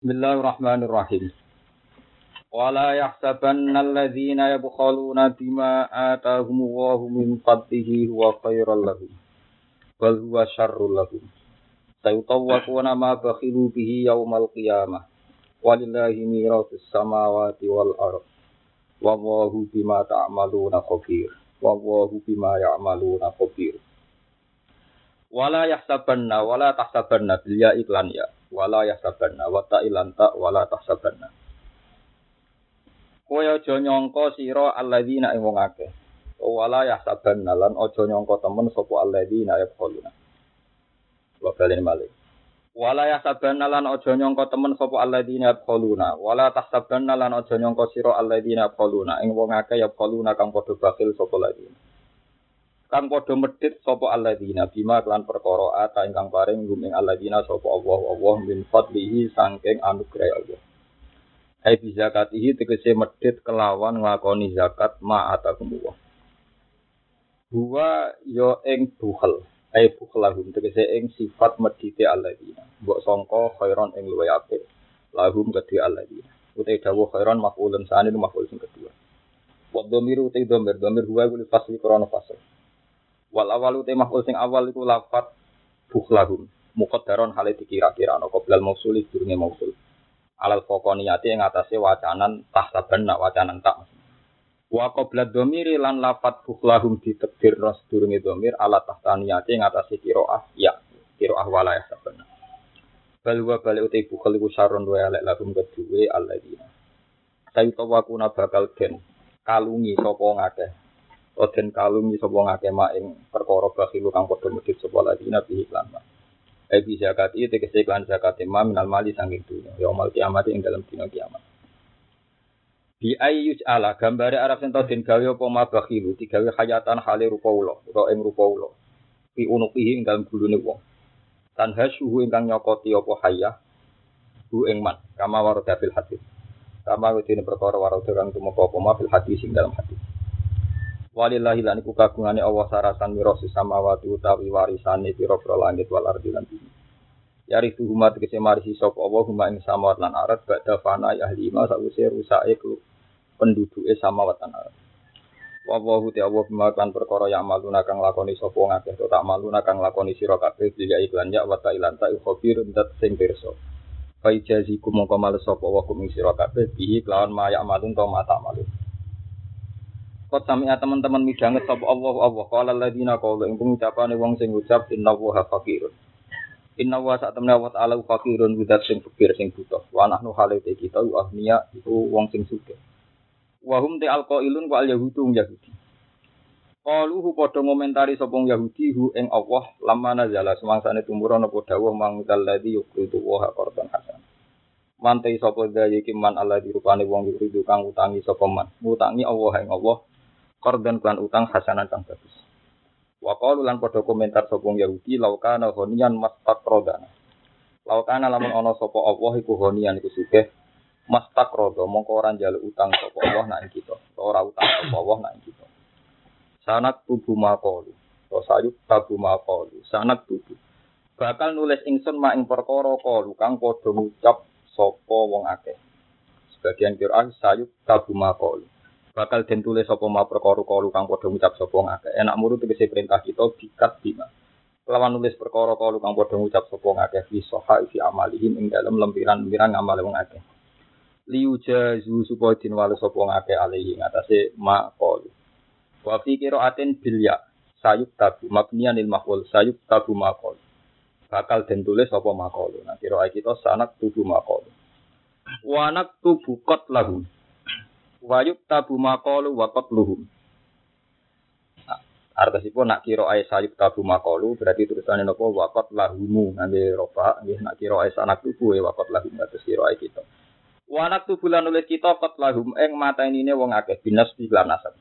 Bismillahirrahmanirrahim. Wala yahsabanna alladhina yabkhaluna bima atahumullahu min fadlihi huwa khairal lahum. Bal huwa syarrul lahum. Sayutawwaquna ma bakhilu bihi yaumal qiyamah. Walillahi miratus samawati wal ardh. Wallahu bima ta'maluna khabir. Wallahu bima ya'maluna khabir. Wala yahsabanna wala tahsabanna bil ya iklan ya. Wala yahsabanna wa ta wala tahsabanna. Kowe aja nyangka sira alladzina ing wong akeh. Wala yahsabanna lan aja nyangka temen sapa alladzina yaquluna. Wa balen malik wala yahsabanna lan aja nyangka temen sapa alladzina yaquluna. Wala tahsabanna lan aja nyangka sira alladzina yaquluna. Ing wong akeh yaquluna kang padha bakil sapa alladzina kang padha medhit sapa alladzina? Bima kelan perkara ata ingkang paring gumeng alladzina sapa Allah Allah min fadlihi saking anugerah Allah. Hai bi zakatihi tegese medhit kelawan nglakoni zakat ma atakumullah Huwa yo ing bukhel ai bukhlahum tegese ing sifat medhite alladzina. Mbok sangka khairon ing luwe apik lahum kedhi alladzina. Utai dawuh khairon maf'ulun sani maf'ul sing kedua. Wa dhamiru utai dhamir dhamir huwa kuwi fasli krana fasl Wal awal uti maf'ul sing awal iku lafat bukhlahum. Muqaddaron hale dikira-kira ana qoblal mausul durunge mausul. Alal faqaniyati ing atase wacanan tahsabanna wacanan tak. Wa qabla dhamiri lan lafat bukhlahum ditakdir ras durunge dhamir ala tahtaniyati ing atase qiraah ya qiraah wala ya sabanna. Bal wa bal uti bukhl iku saron wa alek lahum kedue alladzina. Sayu tawakuna bakal den kalungi sapa ngakeh Oden kalung iso wong akeh mak ing perkara bakhilu kang padha medhit sapa lagi nabi iklan. Eh bi zakat iki tegese iklan zakat ma minal mali sanging dunya. Ya mal kiamat ing dalam dina kiamat. Bi ayyus ala gambare Arab sing den gawe apa ma bakhilu digawe hayatan hale rupa ula utawa ing rupa ula. Fi unuqihi ing dalam gulune wong. Tan hasuhu ingkang nyokoti apa hayah hu ing man kama warada fil hadis. Kama wedine perkara warada kang tumeka apa ma fil hadis ing dalam hadis. Walillahi lan iku kagungane Allah sarasan mirasi samawati utawi warisane pira-pira langit wal ardi lan bumi. Yari tuhuma tegese marisi sapa Allah huma ing samawat lan arat badha fana ahli ma sawise rusake penduduke samawat lan arat. Wa Allahu ta Allah bima perkara ya amaluna kang lakoni sapa ngakeh to tak maluna kang lakoni sira kabeh juga iklan ya wa ta ilan ta khabir dat sing pirsa. Fa ijazikum mongko males sapa wa kum sira kabeh bihi kelawan ma ya amalun to mata malun. Kot sami teman-teman midanget sapa Allah Allah qala alladziina qalu ing pengucapane wong sing ngucap inna wa faqirun. Inna wa sak temne wa ta'ala faqirun widat sing fakir sing butuh. Wa nahnu halite kita ahniya iku wong sing sugih. Wa hum te alqailun wa al yahudu yahudi. Qalu hu padha ngomentari sapa Yahudi hu ing Allah lamma nazala semangsane tumurun apa dawuh mangdal ladzi yuqridu wa qardan hasan. Mantai sapa daya iki man Allah dirupane wong yuqridu kang utangi sapa man. Ngutangi Allah ing Allah korban klan utang hasanan kang bagus. Wa qalu lan padha komentar sapa Yahudi laukana honian mastaqrodana. Laukana lamun ana sapa Allah iku honian iku sugih mastaqrodo mongko ora njaluk utang sapa Allah nak kita. Ora utang sapa Allah nak kita. Sanak tubuh maqalu. To sayuk tabu maqalu. Sanak tubuh. Bakal nulis ingsun mak ing perkara kalu kang padha ngucap sapa wong akeh. Sebagian Quran sayuk tabu maqalu bakal den tulis sapa ma perkara kalu kang padha ngucap sapa ngakeh. Enak muru tegese perintah kita bikat bima. Lawan nulis perkara kalu kang padha ngucap sapa ngakeh fi soha fi amalihim ing dalem lempiran-lempiran ngamal wong akeh. Liujazu supaya din wale sapa ngakeh alihi ngatasé ma qalu. Wa fi qiraatin bil ya sayuk tabu mabniyan lil maf'ul sayuk tabu ma qalu. Bakal den tulis sapa ma qalu. Nah kira kita sanak tubuh ma qalu. Wa naktubu qat lahum wayuk tabu makolu wakot luhum. Artosipun nak kira ayat sayuk tabu makolu berarti tulisannya nopo wakot lahumu nanti roba nggih nak kira ayat sanak tubuh ya wakot lahum atas kira ayat kita. Wanak tubuh lan nulis kita kot lahum eng mata ini wong akeh binas bilan nasab.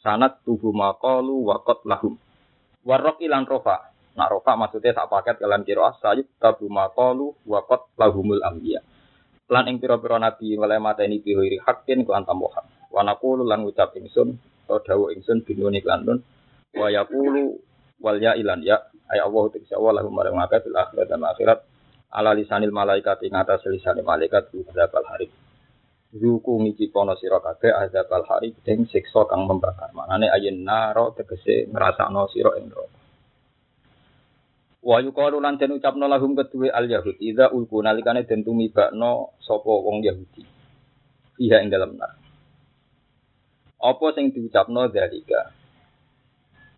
Sanat tubuh makolu wakot lahum. Warok ilan rofa. Nak rofa maksudnya tak paket kalian kira sayuk tabu makolu wakot lahumul ambiya lan ing pira-pira nabi oleh mateni bihoiri hakin kelan tambahan wa naqulu lan ucap ingsun atau dawuh ingsun binuni kelan nun wa yaqulu wal ya ilan ya ay Allah tegese Allah lahum marang akeh fil akhirat dan akhirat ala lisanil malaikat ing atas lisanil malaikat azabal hari. Zuku ngici pono sira kabeh azabal hari ing siksa kang membakar. Manane ayen naro tegese ngrasakno sira ing neraka. Wa yuqalu lan den ucapno lahum kedue al yahud idza ulku nalikane den tumibakno sapa wong Yahudi. Fiha ing dalam nar. Apa sing diucapno dalika?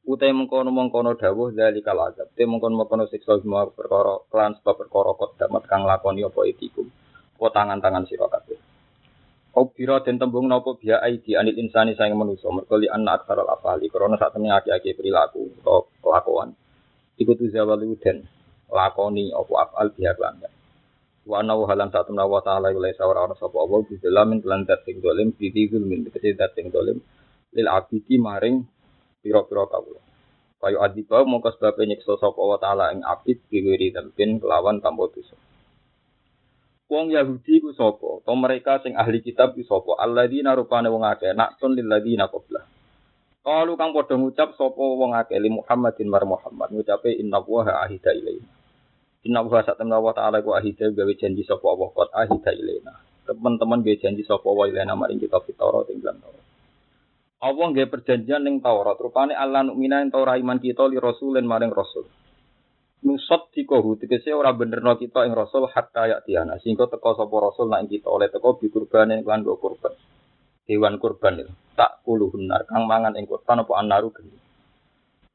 Utai mengkono mengkono dawuh dari azab. Te mengkono mengkono siksa semua perkara kelan sebab perkara kot damat kang lakoni apa itikum. Apa tangan-tangan sira kabeh. Obira den tembung napa biya aidi anil insani sayang manusa mergo li anna aktsarul afali krana sak temene akeh perilaku utawa kelakuan. Iku tu zawalu den lakoni apa afal biya lan. Wa ana halan sak temene wa ta'ala ila sawara ana sapa apa bi dalam lan dat sing dolim bi min kete dat sing dolim lil abidi maring pira-pira kawula. Kayu adibau mongko sebab nyiksa sapa wa taala ing abid diwiri tempin kelawan tanpa dosa. Wong Yahudi ku sapa? To mereka sing ahli kitab ku sapa? Alladzina rupane wong akeh naksun lil ladzina qabla. Kalu kang padha ngucap sapa wong akeh li Muhammadin mar Muhammad ngucape inna wa ahida ilaina. Inna wa sak temen Allah taala ku ahida gawe janji sapa Allah kot ahida ilaina. Teman-teman gawe janji sapa wa ilaina maring kitab Taurat ing dalam Taurat. Allah nggih perjanjian ning Taurat, rupane Allah nukmina ento iman kita li rasulin maring rasul. Nusot dikohu tegese ora benerno kita ing rasul hatta ya tiana sehingga teko sapa rasul nak kita oleh teko bi kurban lan go kurban. Hewan kurban itu. Tak kuluhun nar kang mangan ing kurban apa anaru geni.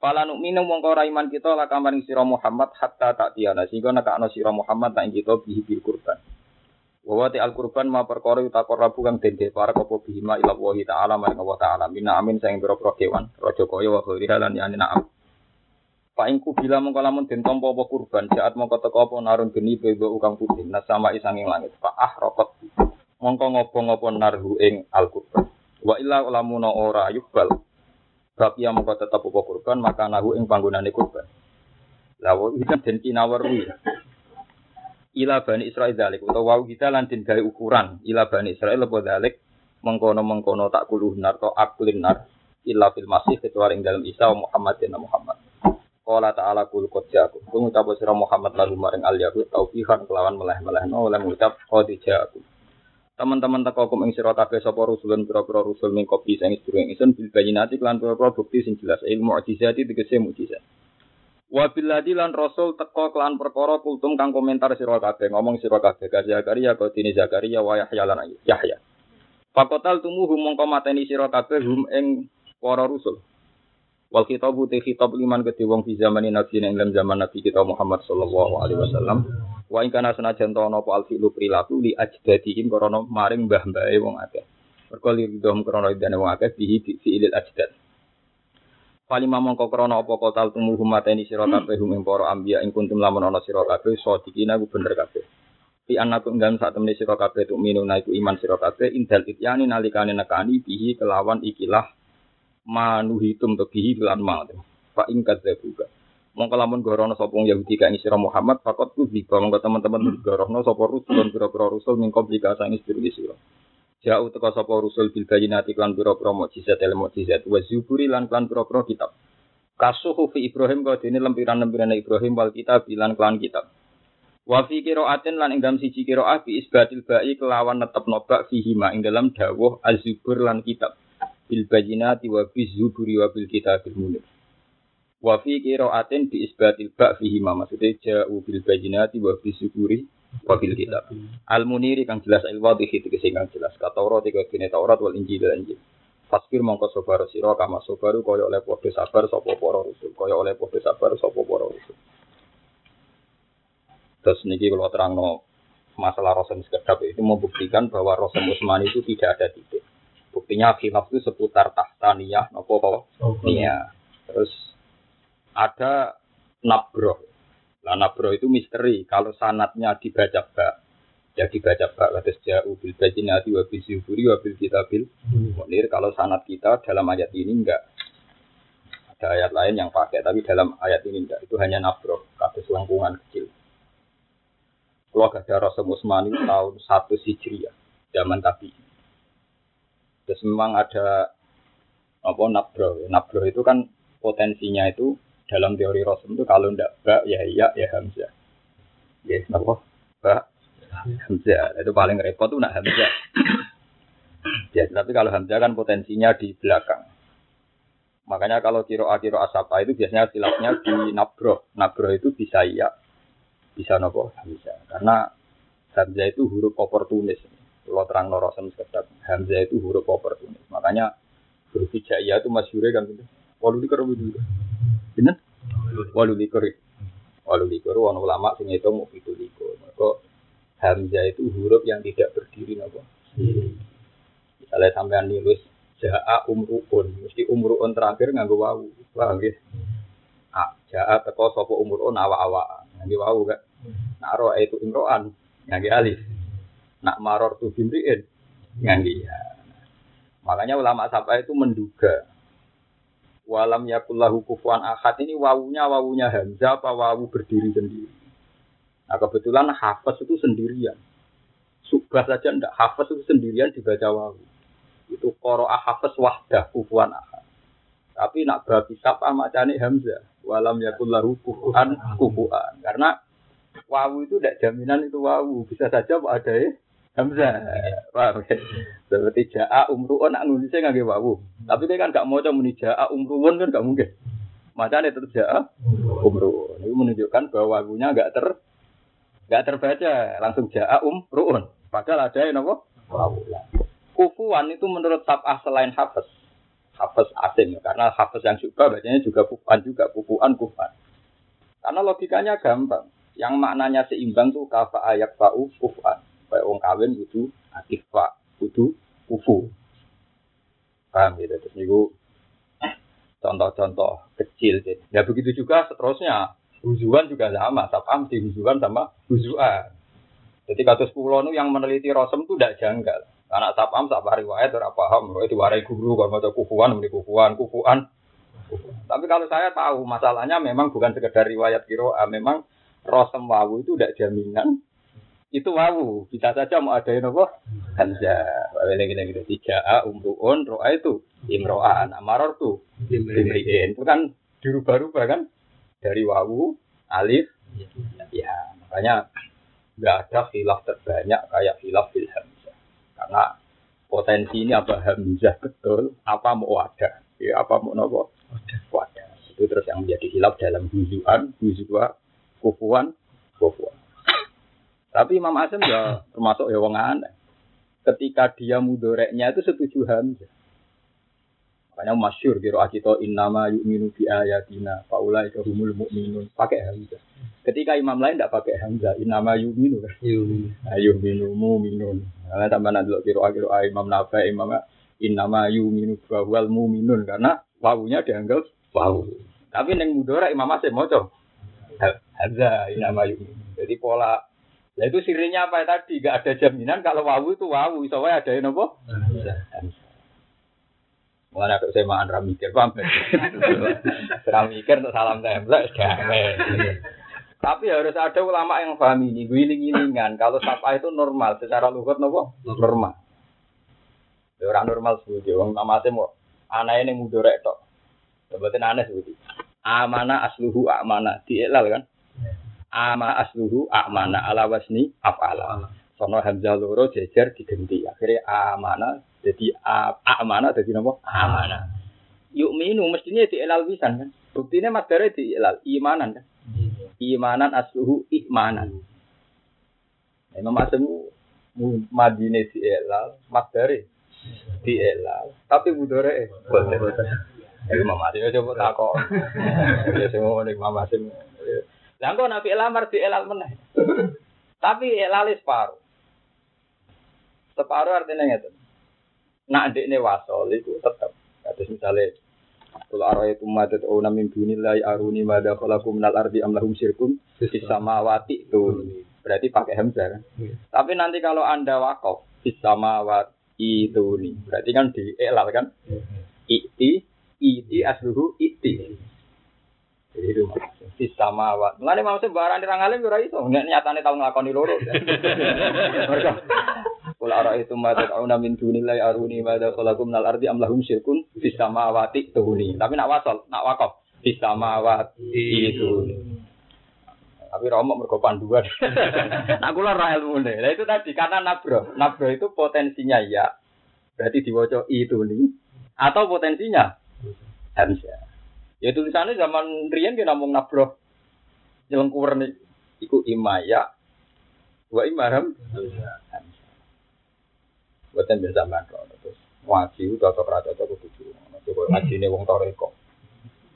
Pala nukmina mongko ora iman kita la kamaring sira Muhammad hatta tak tiana sehingga nekakno sira Muhammad nak kita bi kurban. Wawati al kurban ma perkara utakor rabu kang dende para kopo bihima ila wahi ta'ala maring Allah ta'ala. Mina amin sayang biro-biro kewan rojo kaya wa khairiha lan yani na'am Pak ingku bila mongko lamun den kurban saat mongko teko apa narun geni bebo ukang putih nasama isanging langit. Pak ah rokot mongko ngopo-ngopo narhu ing al kurban wa illa lamuna ora yubal bab ya mongko tetep apa kurban maka nahu ing panggonane kurban. Lawa itu den kinawerwi ila bani Israel dalik utawa wau kita lan den gawe ukuran. Ila bani Israel apa dalik mengkono-mengkono tak kuluh nar to aklin nar. Illa fil masih kecuali ing dalam Isa Muhammad dan Muhammad. Qala ta'ala kul qad ja'akum. Kung ucap sira Muhammad lalu maring al yahud taufihan kelawan meleh-meleh no oleh ngucap qad ja'akum Teman-teman teko kum ing sira kabeh sapa rusulun pira-pira rusul min kopi sing sedurunge ingsun bil bayinati lan pira-pira bukti sing jelas ilmu mukjizati tegese mukjizat Wabiladi lan Rasul teko kelan perkara kultum kang komentar sira kabeh ngomong sira kabeh ka Zakaria ka dini Zakaria wa Yahya lan Yahya. Fakotal tumuhum mongko mateni sira kabeh hum ing para rusul. Wal khitabu te khitab liman kedhe wong fi zamani nabi ing zaman nabi kita Muhammad sallallahu alaihi wasallam. Wa ing kana senajan ta napa al fi'lu prilaku li ajdadihim krana maring mbah-mbahe wong akeh. Mergo li ridhom krana idane wong akeh bihi fi'il ajdad. Falima mongko krana apa kotal tumuhum mateni sira kabeh hum ing para anbiya ing kuntum lamun ana sira kabeh sadikina ku bener kabeh. Fi annakum dalam saat temene sira kabeh tuk minuna iku iman sira kabeh indal ityani nalikane nekani bihi kelawan ikilah manuhitum to bihi lan ma. Fa ing kadzabuka. Mongko lamun gorono sapa Yahudi kae sira Muhammad fakot ku bisa mongko teman-teman gorono sapa rusul pira-pira rusul ning komplika sang istri sira. Jauh teka sapa rusul bil bayinati klan pira-pira mukjizat el mukjizat wa zuburi lan klan pira-pira kitab. Kasuhu fi Ibrahim kau dene lempiran-lempiran Ibrahim wal kitab bilan klan kitab. Wa fi qiraatin lan ing dalam siji qiraah bi isbatil ba'i kelawan netep nobak fihi ma ing dalam dawuh az-zubur lan kitab. Bil bayinati wa bi zuburi wa bil kitabil munir. Wa fi qiraatin bi isbatil ba' fihi ma maksudnya ja'u bil bayinati wa bi zuburi wabil kitab. Al muniri kang jelas al wadhihi tegese kang jelas. Ka Taurat iku kene Taurat wal Injil lan Injil. Fasbir mongko sabar sira kama sabaru kaya oleh padha sabar sapa para rasul. Kaya oleh padha sabar sapa para rasul. Terus niki kalau terangno masalah Rasul sekedap itu membuktikan bahwa Rasul Utsmani itu tidak ada titik. Buktinya khilaf itu seputar tahtaniyah nopo apa? Nia. Terus ada nabroh Lah nabro itu misteri. Kalau sanatnya dibaca bak, ya dibaca bak. Jauh bil bajinati wa bil syukuri wa bil kitabil. Munir kalau sanat kita dalam ayat ini enggak. Ada ayat lain yang pakai, tapi dalam ayat ini enggak. Itu hanya nabro, kata selengkungan kecil. Kalau ada Rasul Usmani tahun satu Hijriah, zaman tapi. Terus memang ada apa nabro. Nabro itu kan potensinya itu dalam teori Rasul itu kalau ndak ba ya iya ya hamzah. Ya, yes, apa? Ba Hamzah. Itu paling repot tuh nak Hamzah. Ya, tapi kalau Hamzah kan potensinya di belakang. Makanya kalau kiro kiro asapa itu biasanya silapnya di nabro. Nabro itu bisa iya, bisa nopo Hamzah. Karena Hamzah itu huruf oportunis. Kalau terang norosan sekedar Hamzah itu huruf oportunis. Makanya huruf hijaiyah itu masyure kan gitu. Walu likur dulu. Bener? Walu likur. Walu likur. Wan ulama sing itu mau itu likur. Maka Hamzah itu huruf yang tidak berdiri nopo. Misalnya sampean nulis Ja'a umruun, mesti umruun terakhir nganggo wawu. Paham nggih? Ah, ja'a teko sapa umruun awa-awa. Nganggo wawu kan. Nak roa itu imroan, nganggo alif. Nak maror tu bimriin, nganggo ya. Makanya ulama sapa itu menduga walam yakullahu kufuan ahad ini wawunya wawunya Hamzah apa wawu berdiri sendiri. Nah kebetulan hafaz itu sendirian. Subah saja ndak hafaz itu sendirian dibaca wawu itu koro ahafes wahdah kufuan ahad. Tapi nak babi sapa macane Hamzah. Walam yakul lahu kufuan kufuan. Karena wawu itu tidak jaminan itu wawu. Bisa saja ada ya Hamzah. Paham ya? Seperti ja'a umru'un nak nulisnya nggak wawu. Tapi dia kan gak mau muni ja'a umru'un kan gak mungkin. Macamnya tetap ja'a umru'un. Itu menunjukkan bahwa wawunya gak ter gak terbaca. Langsung ja'a umru'un. Padahal ada yang apa? Wawu. Kufuan itu menurut tabah selain hafes. Hafes asing. Karena hafes yang suka bacanya juga kufuan juga. Kufuan kufan. Karena logikanya gampang. Yang maknanya seimbang tuh kafa ayak fa'u kufuan. Kayak wong kawin kudu akifah. Kudu kufu. Paham gitu. Terus niku contoh-contoh kecil. Gitu. Ya begitu juga seterusnya. Huzuan juga sama. Sapam di huzuan sama huzuan. Jadi kasus pulau yang meneliti rosem itu tidak janggal. Anak sapam sak riwayat ora paham, itu warai guru kalau mau kufuan, muni kufuan, kufuan. Tapi kalau saya tahu masalahnya memang bukan sekedar riwayat kiro, memang rosem wawu itu tidak jaminan itu wawu. Bisa saja mau ada yang apa hamza ini gini gini tiga a umruun roa itu. Imroan amaror tuh. Imriin itu kan dirubah-rubah kan? Dari wawu alif ya. Makanya nggak ada khilaf terbanyak kayak khilaf filham karena potensi ini apa hamzah betul, apa mau ada, ya apa mau nopo? Ada. Itu terus yang menjadi hilaf dalam huzuan, huzua, kufuan, kufuan. Tapi Imam Asim ya termasuk ya wong aneh. Ketika dia mudoreknya itu setuju hamzah. Makanya masyur kira akito innama yu'minu bi ayatina faulai humul mu'minun pakai hamzah. Ketika imam lain tidak pakai hamzah, innama yu'minu kan. Yu'minu. Mu'minun. Karena tambah nanti kira kira imam nafa imam innama yu'minu bahwal mu'minun karena wawunya dianggap wawu. Tapi neng mudora imam masih mau coba hamzah innama yu'minu. Jadi pola Ya itu sirinya apa tadi? Gak ada jaminan kalau wawu itu wawu. Soalnya ada yang apa? Hamzah. Mulane aku saya makan ramikir, paham Ramikir untuk salam tembak, gawe. Tapi harus ada ulama yang paham ini, giling-gilingan. Kalau sapa itu normal, secara lugat nopo normal. Ya, orang normal sebuti, orang nama mau anak ini mudorek tok. Sebutin aneh sebuti. Amana asluhu amana, dielal kan? Ama asluhu amana ala wasni afala. Sono hamzah loro jejer digenti. Akhirnya amana jadi amana jadi nopo amana. Yuk minu mestinya di elal kan. Buktinya materi di elal imanan kan. Imanan asluhu imanan. Imam Asim Madine di elal, materi di elal, tapi budore. Ya Imam Asim coba takok. Ya semua Imam Asim. Lah kok nabi elamar di elal meneh. Tapi elal separuh. Separuh artinya ngeten nak ini wasol itu tetap. Terus misalnya kalau arah itu madat oh namin dunilai aruni mada kalaku minal ardi amlahum sirkum samawati itu berarti pakai hamzah kan. Tapi nanti kalau anda wakaf samawati itu nih berarti kan di elal kan. Yeah. Iti iti asluhu iti. Jadi itu di samawat. Mulane maksud barang dirang alim ora iso. Nek nyatane tau nglakoni loro. Mereka Kul ara itu ma tad'una min dunillahi aruni ma dakalakum minal ardi am lahum syirkun fis samawati tuhuni. Tapi nak wasal, nak wakaf fis samawati itu. Tapi romok mergo panduan. nah kula ra ilmune. Lah itu tadi karena nabro. Nabro itu potensinya ya. Berarti diwaca itu nih. Atau potensinya hamzah. Ya tulisannya zaman riyen ki namung nabro. Jelengkur nih. Iku imaya. Wa imaram. Buatan biasa mantra. Terus ngaji cocok ra cocok kudu. Coba ngaji ne wong toreko.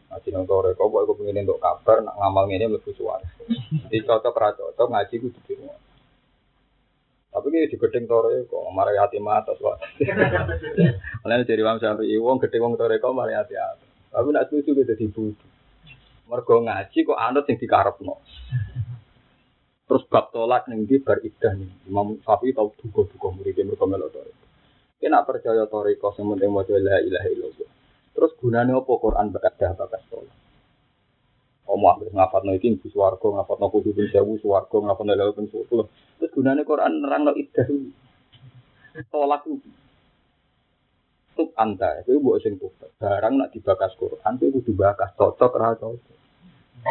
Ngaji nang toreko kok aku pengen untuk kabar nak ngamal ngene mlebu suara. Jadi cocok ra cocok ngaji kudu di rumah. Tapi ini di gedeng tore kok marai hati mata soal. Mulane dari wong sampai wong gedeng wong tore kok marai hati. Tapi nak setuju gitu di budu. Mergo ngaji kok anut sing dikarepno. Terus bab tolak ning di bar idah nih. Imam Syafi'i tau duga-duga murid mergo melok tore. Kena percaya kok sing penting maca la ilaha illallah. Terus gunanya apa Quran bekas bakas tolak? Omah wis ngapatno iki ibu swarga, ngapatno kudu bin sewu swarga, ngapatno lha ben sepuluh. Terus gunane Quran nerangno iddah. Tolak itu. Tuk anta, itu mbok sing tuh. Barang nak dibakas Quran itu kudu bakas cocok ra cocok.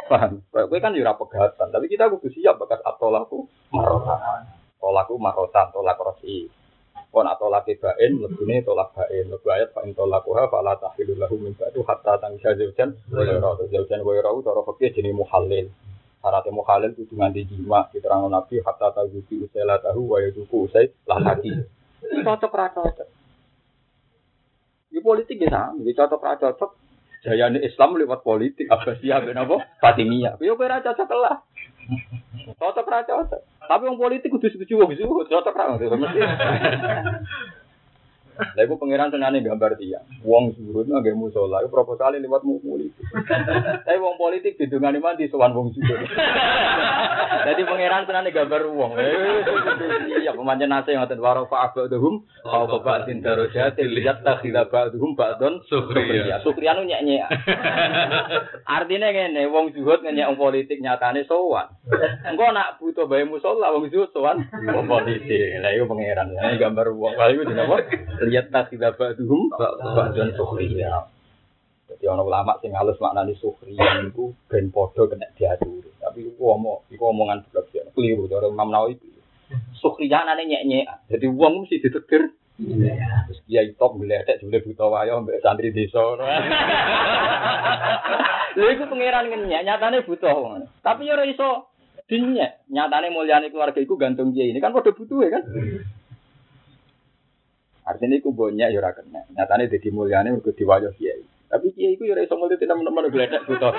Paham? Kowe kan yo ora pegatan, tapi kita kudu siap bakas atolaku marotan. Tolaku marotan, tolak rosi. Kon atau laki bain, lebihnya tolak bain. Lebih ayat fa in tolakuha fa la tahilul lahu min ba'du hatta tangsa zaujan wa yara. Zaujan wa yara cara fakir jenis muhalil. Syaratnya muhalil itu nganti jima diterang Nabi hatta taguti usai tahu wa yaduku usai lah lagi. Cocok cocok. Di politik ya sama, di cocok ra cocok. Jayane Islam lewat politik, Abbasiyah ben apa? Fatimiyah. Yo kowe ra cocok lah. Cocok ra cocok. Tapi wong politik kudu setuju wong zuhud, cocok ra mesti. Lah iku pangeran tenane gambar dia. Wong zuhud nang gawe musala, iku proposale liwat politik. Tapi wong politik didungani mandi sowan wong zuhud. Jadi pangeran tenane gambar wong. Iya pemancen nase ngoten waro fa abadhum au babatin darajat lihat takhila ba'dhum ba'don sukriya. Sukriya nu nyek-nyek. Artinya ngene, wong zuhud ngenyek wong politik nyatane sowan. Engko nak butuh bae musala wong zuhud sowan wong politik. Lah iku pangeran. Gambar wong. Lah iku dinapa? Lihat takhila ba'dhum ba'don sukriya. Jadi orang ulama sing halus maknani sukriya itu ben podo kena diatur. Tapi iku omong, iku omongan blok ya. Keliru cara Imam Nawawi. Sukriya nane nyek-nyek. Jadi wong mesti ditegur. Terus dia top gledek jebule buta wayo mbek santri desa. Lha iku pangeran ngenyek, nyatane butuh ngono. Tapi ya ora iso dinyek. Nyatane mulyane keluarga iku gantung dia ini kan padha butuh ya kan. Artinya iku banyak ya kena. Nyatane dadi mulyane mergo diwayo kiai. Tapi kiai iku ya ora iso mulih teman-teman gledek buta.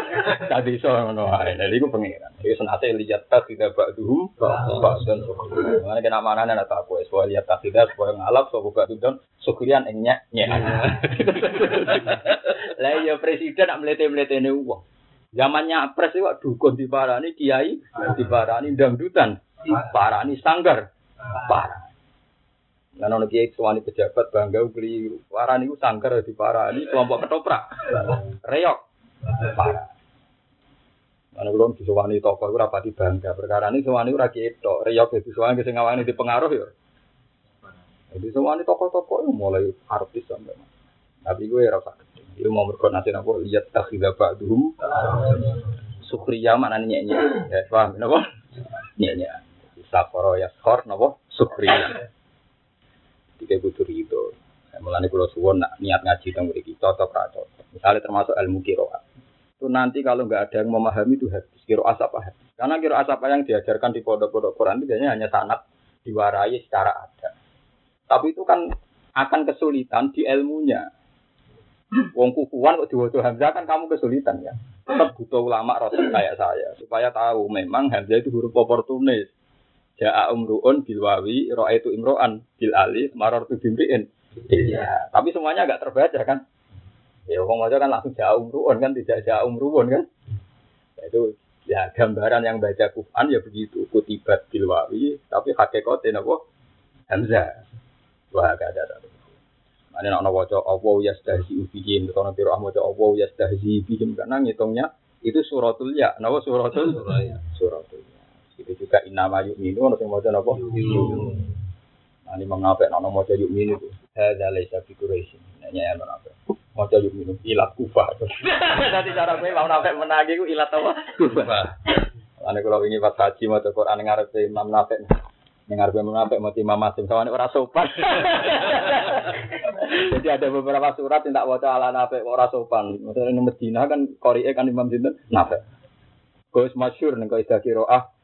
Tadi iso ngono ae. Lha iku pangeran. Iku senate lihat tak tidak ba'duhum ba'dan syukriyan. Mana kena manane ana tak kowe soal lihat tak tidak supaya ngalap sapa ba'dun syukriyan ing nyek nyek. Lah ya presiden nak mlete-mletene uang. Zamannya pres itu dukun diparani kiai diparani dangdutan diparani sanggar parah. Nah, nono kiai suwani pejabat bangga keliru. Parani ku sanggar diparani kelompok ketoprak. Reok parah. Mana belum disuwani toko itu rapati bangga. Perkara ini suwani ora kiai Reok itu suwani sing ngawani dipengaruh ya. Jadi suwani toko-toko itu mulai artis sampai. Tapi gue rasa. Itu mau berkoordinasi apa? Lihat takhidha ba'duhum. Sukriya mana nyek-nyek. Ya, paham napa? Nyek-nyek. Sakoro ya skor napa? Sukriya. Tiga kudu rido. Mulane kula suwon nak niat ngaji teng mriki cocok ra cocok. Misalnya termasuk ilmu qiraat. Itu nanti kalau nggak ada yang memahami itu hadis. Qiraat apa hadis? Karena qiraat apa yang diajarkan di pondok-pondok Quran itu biasanya hanya sanad diwarai secara ada. Tapi itu kan akan kesulitan di ilmunya. Wong kukuan kok diwaca Hamzah kan kamu kesulitan ya. Tetap butuh ulama rasul kayak saya supaya tahu memang Hamzah itu huruf oportunis. Ja'a umruun bil wawi, itu imro'an bil alif, maror tu bimri'in. Iya, tapi semuanya agak terbaca kan. Ya, wong maca kan langsung ja'a umruun kan, tidak ja'a umruun kan. Ya, itu ya gambaran yang baca Quran ya begitu, kutibat bil wawi, tapi hakikatnya apa? Hamzah. Wah, gak ada. Mana nak waca Allah yastahzi bihim, kalau piro ah waca Allah yastahzi bihim karena ngitungnya itu suratul ya, napa suratul suratul ya. Itu juga inama yuk minu, ono sing maca napa? Nah, ini mengapa nak maca yuk minu itu? Hadza laisa fi Quraisy. Nanya ya mengapa? Maca yuk minu ilat kufa. Nanti cara gue mau nafek menagi ku ilat apa? Kufa. Ane kalau ini pas haji mau Quran ngarep Imam Nafi. Dengar Imam Nafi mau Imam Masim sama orang sopan. Jadi ada beberapa surat yang tak baca ala Nafi orang sopan. Maksudnya ini Medina kan Korea kan Imam Sinten Nafi. Kau masyur nih kau istilah kiroah.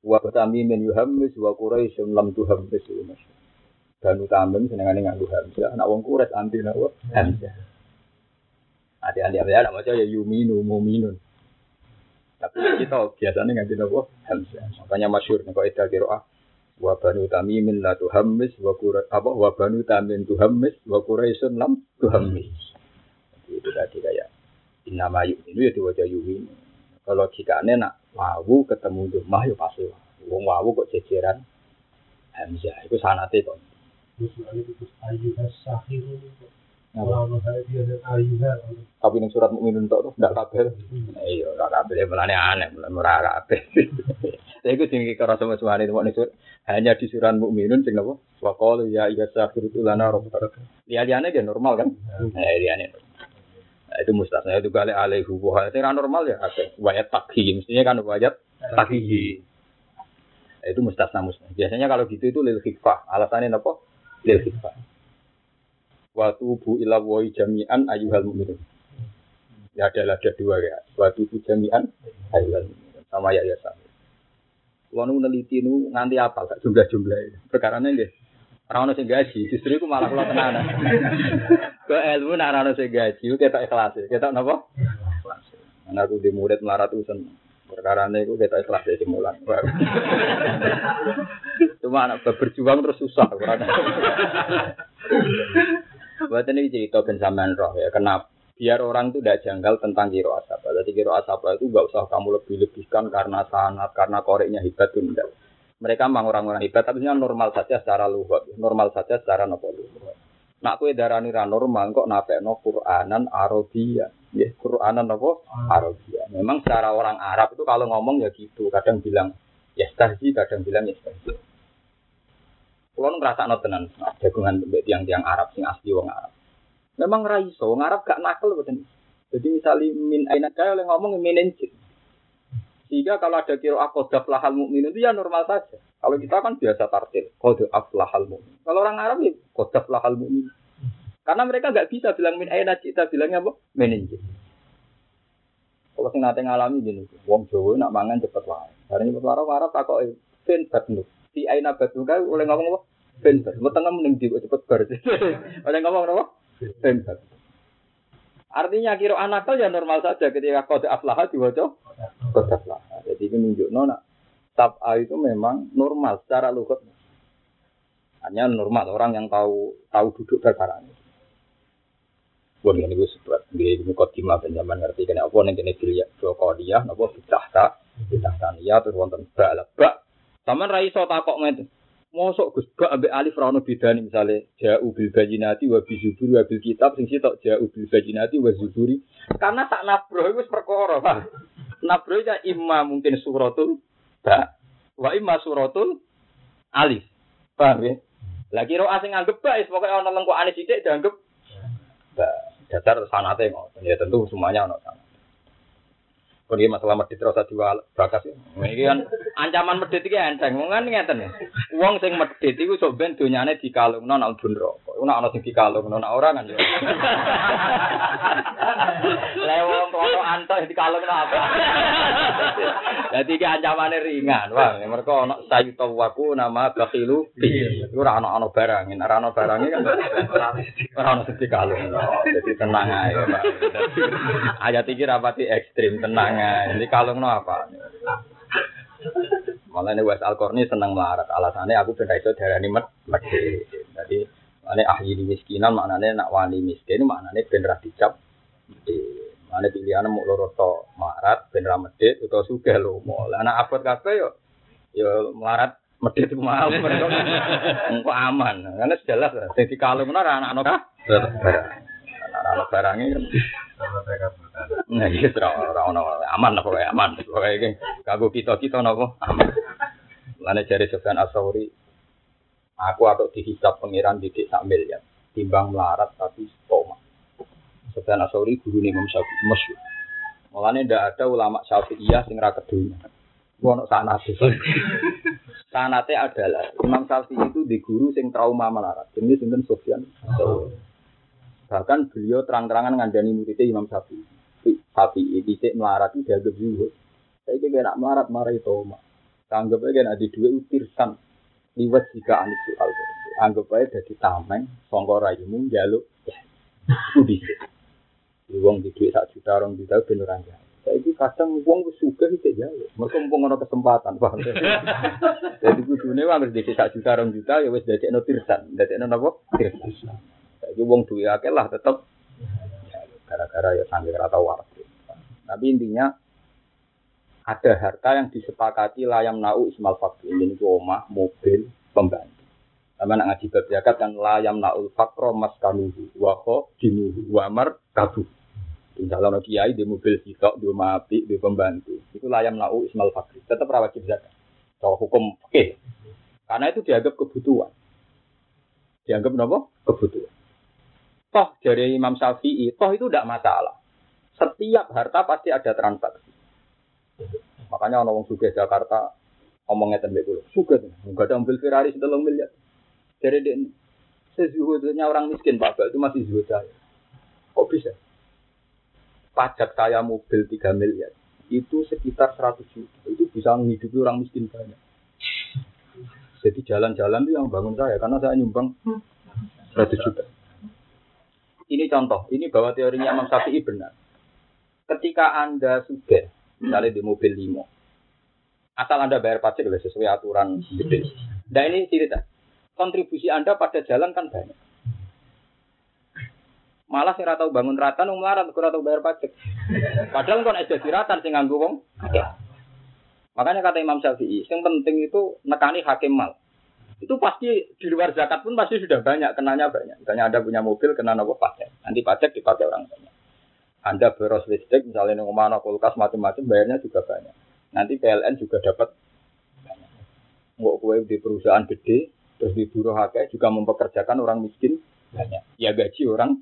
Wa batami min yuhammis wa Quraisy lam tuhammis masyur. Dan utamim senengane nganggo hamzah. Anak wong Quraisy anti nawa hamzah. Ada ada ada macam ya yuminu muminun. Tapi kita biasanya nganti nopo hamzah. Makanya kau istilah kiroah wa banu tamimin la tuhammis wa qura apa wa banu tamin tuhammis wa quraisyun lam tuhammis. Itu tadi kayak innama yu'minu ya diwaca yu'minu. Kalau jika nak wawu ketemu rumah ya pasti wong wawu kok jejeran hamzah itu sanate kok. Tapi ning surat mukminun tok tuh ndak kabeh. Iya, ora kabeh melane aneh, melane ora kabeh. Saya itu sing kira sama suami itu ning hanya di surat mukminun sing napa? Wa qalu ya sakhir itu lana rabbuk. Liane dia normal kan? Eh liane. Nah, itu mustasna itu kali alaihi wa itu normal ya akeh. Wayat takhi mestinya kan wayat takhi. Itu mustasna mustasna. Biasanya kalau gitu itu lil khifah. Alasannya apa? Lil khifah. Wa tubu ila wa jami'an ayyuhal mu'minun. Ya ada ada dua ya. Wa tubu jami'an ayyuhal mu'minun. Sama ya ya sama. Kalau neliti nu nganti apa gak jumlah-jumlah perkara ini nggih. Ora ono sing gaji, justru iku malah kula tenanan. Ke ilmu nak ono sing gaji, kita ikhlas. Kita napa? Ikhlas. Ana aku di murid melaratusan. Perkara ini aku kita ikhlas dari mulan. Cuma anak berjuang terus susah. Buat ini cerita ben sampean roh ya. Kenapa? biar orang itu tidak janggal tentang kiro asapa. Jadi kiro asapa itu gak usah kamu lebih-lebihkan karena sanat, karena koreknya hebat itu enggak. Mereka memang orang-orang hebat, tapi normal saja secara luhut, normal saja secara nopo luhut. Nak kue darani ra normal kok no Quranan Arabia. Ya, Quranan nopo Arabia. Memang secara orang Arab itu kalau ngomong ya gitu, kadang bilang ya stasi, kadang bilang ya stasi. Kalau ngerasa notenan, jagungan tiang-tiang Arab sing asli wong Arab. Memang raiso, ngarap gak nakal betul. Jadi misalnya min aina kaya oleh ngomong minenjit. Sehingga kalau ada kiro akodaf lahal mukmin itu ya normal saja. Kalau kita kan biasa tartil, kode aflahal mukmin. Kalau orang Arab ya kodaf lahal mukmin. Karena mereka nggak bisa bilang min aina kita bilangnya apa? Menenjit. Kalau sing nate ngalami gini, wong Jawa nak mangan cepet wae. Karena cepet wae Arab takok ben batnu. Di aina batu kau oleh ngomong apa? Ben bat. Wetenge mending di cepet bar. Oleh ngomong apa? Tempat. Artinya kira anakal ya normal saja ketika kode aflaha diwaca kode aflaha. Jadi ini menunjuk nona tab'a itu memang normal secara lugat. Hanya normal orang yang tahu tahu duduk perkara ini. Bon ini gue sebut di mukadimah penjaman ngerti kena apa nih kena dilihat dua dia, apa bidahta, bidahta niat terus wonten bak bak. Sama raiso takok ngene. Mosok Gus gak ambek alif ra ono bedane misale ja'u bil bajinati wa bi zuburi wa bil kitab sing sitok ja'u bil bajinati wa zuburi. Karena tak nabro iku wis perkara, Pak. Nabro ya imma mungkin suratul ba wa imma suratul alif. Paham ya? Lah kira asing anggap ba wis pokoke ana lengkokane sithik dianggap ba. Dasar sanate ngoten. Ya tentu semuanya ono sanate. Kon masalah medit terus diwal bakas. Iki kan ancaman medit iki enteng. Wong kan ngeten ya. Wong sing medit iku sok ben donyane dikalungno nek bun rokok. Nek ana sing dikalungno nek ora kan yo. Lah wong kono anto dikalungno apa? Dadi iki ancamane ringan. Wah, mergo ana sayuta waku nama bakhilu. Iku ora ana ana barang. Nek ora ana kan ora ana sing dikalungno. Jadi tenang ae, Pak. Ayat iki rapati ekstrim tenang Nah, Jadi kalung no apa? Malah ini Wes Alkorni senang melarat. Alasannya aku benda itu darah ini medhe. Jadi mana ahli di miskinan maknanya nak wani miskin maknanya ben ra dicap. Mana pilihan mau loro to melarat ben ra medhit utawa sugih lomo. Lah anak abot kabeh yo yo melarat medhit mau mereka aman. Karena jelas sing dikalungno ra anak-anak Anak-anak barangnya kan. Nah, iya, ora ono aman apa wae aman. Pokoke iki kanggo kita-kita napa aman. Lane jare Sofyan Asauri aku atau dihisap pengiran didik sak miliar timbang melarat tapi stoma. Sofyan Asauri guru Imam Syafi'i masyhur. Mulane ndak ada ulama Syafi'iyah sing ra kedunya. Wono sanate. sanate adalah Imam Syafi'i itu di guru sing trauma melarat. Jadi sinten Sofyan. Bahkan beliau terang-terangan ngandani muridnya Imam Syafi'i. Syafi'i dicek melarat itu dianggap zuhud. Saya kira nak melarat marah itu mak. Anggap aja ada dua utirsan liwat jika anis soal. Anggap aja jadi tameng, songkor rayumu, jaluk. Bisa. Wong di duit sak juta, orang juta beneran. Saya ini kadang uang suka tidak jauh. Mereka mumpung ada kesempatan, paham? Jadi kudune harus di sak juta, orang juta, ya wes dari no dari? Tirsan. Jadi uang duit akeh lah tetap. Gara-gara ya sambil atau warga. Tapi intinya ada harta yang disepakati layam nau ismal fakir ini rumah, mobil, pembantu. Sama nak ngaji bab zakat kan layam naul fakro mas kanuhu, waho dinuhu, wamar kabuh. Misalnya no kiai di mobil sitok, di rumah api, di pembantu. Itu layam nau ismal fakri. Tetap rawat zakat. Kalau hukum oke. Karena itu dianggap kebutuhan. Dianggap apa? Kebutuhan. Toh dari Imam Syafi'i, toh itu tidak masalah. Setiap harta pasti ada transaksi. Makanya orang suka Jakarta ngomongnya tembak dulu. Suka tuh. Enggak ada mobil Ferrari setelah miliar. Dari dia sezuhudnya orang miskin Pak itu masih zuhud saya. Kok bisa? pajak saya mobil 3 miliar itu sekitar 100 juta. Itu bisa menghidupi orang miskin banyak. Jadi jalan-jalan itu yang bangun saya karena saya nyumbang 100 juta. Ini contoh, ini bahwa teorinya Imam Syafi'i benar. Ketika Anda sudah misalnya di mobil limo, asal Anda bayar pajak sesuai aturan gede. Nah ini cerita, kontribusi Anda pada jalan kan banyak. Malah sing tahu bangun ratan wong melarat ora tau bayar pajak. Padahal kon ada diratan sing nganggo Makanya kata Imam Syafi'i, yang penting itu nekani hakim mal. Itu pasti di luar zakat pun pasti sudah banyak, kenanya banyak. Misalnya Anda punya mobil, kena nopo pajak. Nanti pajak dipakai orang banyak. Anda beros listrik, misalnya nunggu mana kulkas macam-macam, bayarnya juga banyak. Nanti PLN juga dapat banyak. Kue di perusahaan gede, terus di buruh hakai juga mempekerjakan orang miskin banyak. Ya gaji orang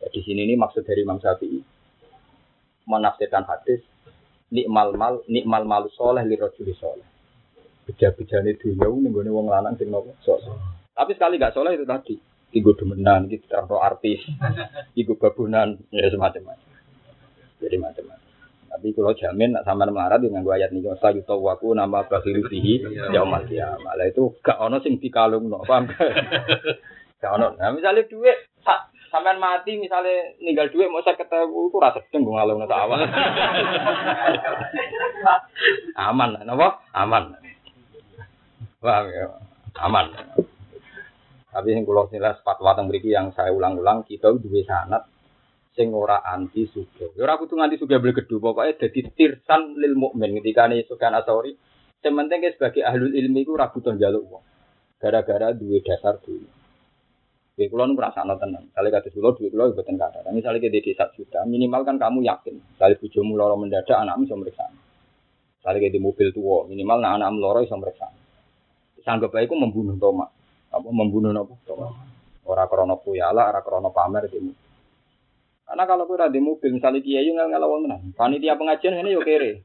Ya, di sini ini maksud dari Imam Syafi'i menafsirkan hadis nikmal mal nikmal mal soleh li rojuli soleh. Beja-bejane dunia ning gone wong lanang sing nopo soleh. Tapi sekali gak soleh itu tadi. Iku demenan, iki terang artis, iku babunan, ya semacam-macam. Jadi macam-macam. Tapi kalau jamin nak sama melarat dengan gua ayat nih, saya yuto waku nama bakhiru fihi yaumal kiamah. Lah itu gak ono sing dikalung no, paham? Gak ono. Nah misalnya duit sampean mati misalnya ninggal duit mau saya ketemu itu rasa sedeng gue ngalung nata awal. aman, nopo? Aman. Wah, ya. Aman. Tapi yang kalau nilai fatwa tentang beriki yang saya ulang-ulang kita dua sanat sing ora anti suge. Ora kudu nganti suge beli gedu pokoknya jadi tirsan lil mukmin ketika nih sukan asori. Sementing sebagai ahlul ilmi itu rabutan jaluk wong. Gara-gara dua dasar dulu. Oke, kalau nu merasa tenang. Kali kata dulu, duit kulo buatan kata. Tapi misalnya kita di satu juta, minimal kan kamu yakin. Kali bujumu loro mendadak, anakmu bisa meriksa. Misalnya kayak di mobil tua, minimal nah anakmu loro bisa meriksa. Sanggap aja membunuh Toma. Apa membunuh apa? Toma. Orang krono puyala, orang krono pamer mobil. Karena kalau kita di mobil, misalnya kiai nggak ngelawan menang. Panitia pengajian ini yo kere.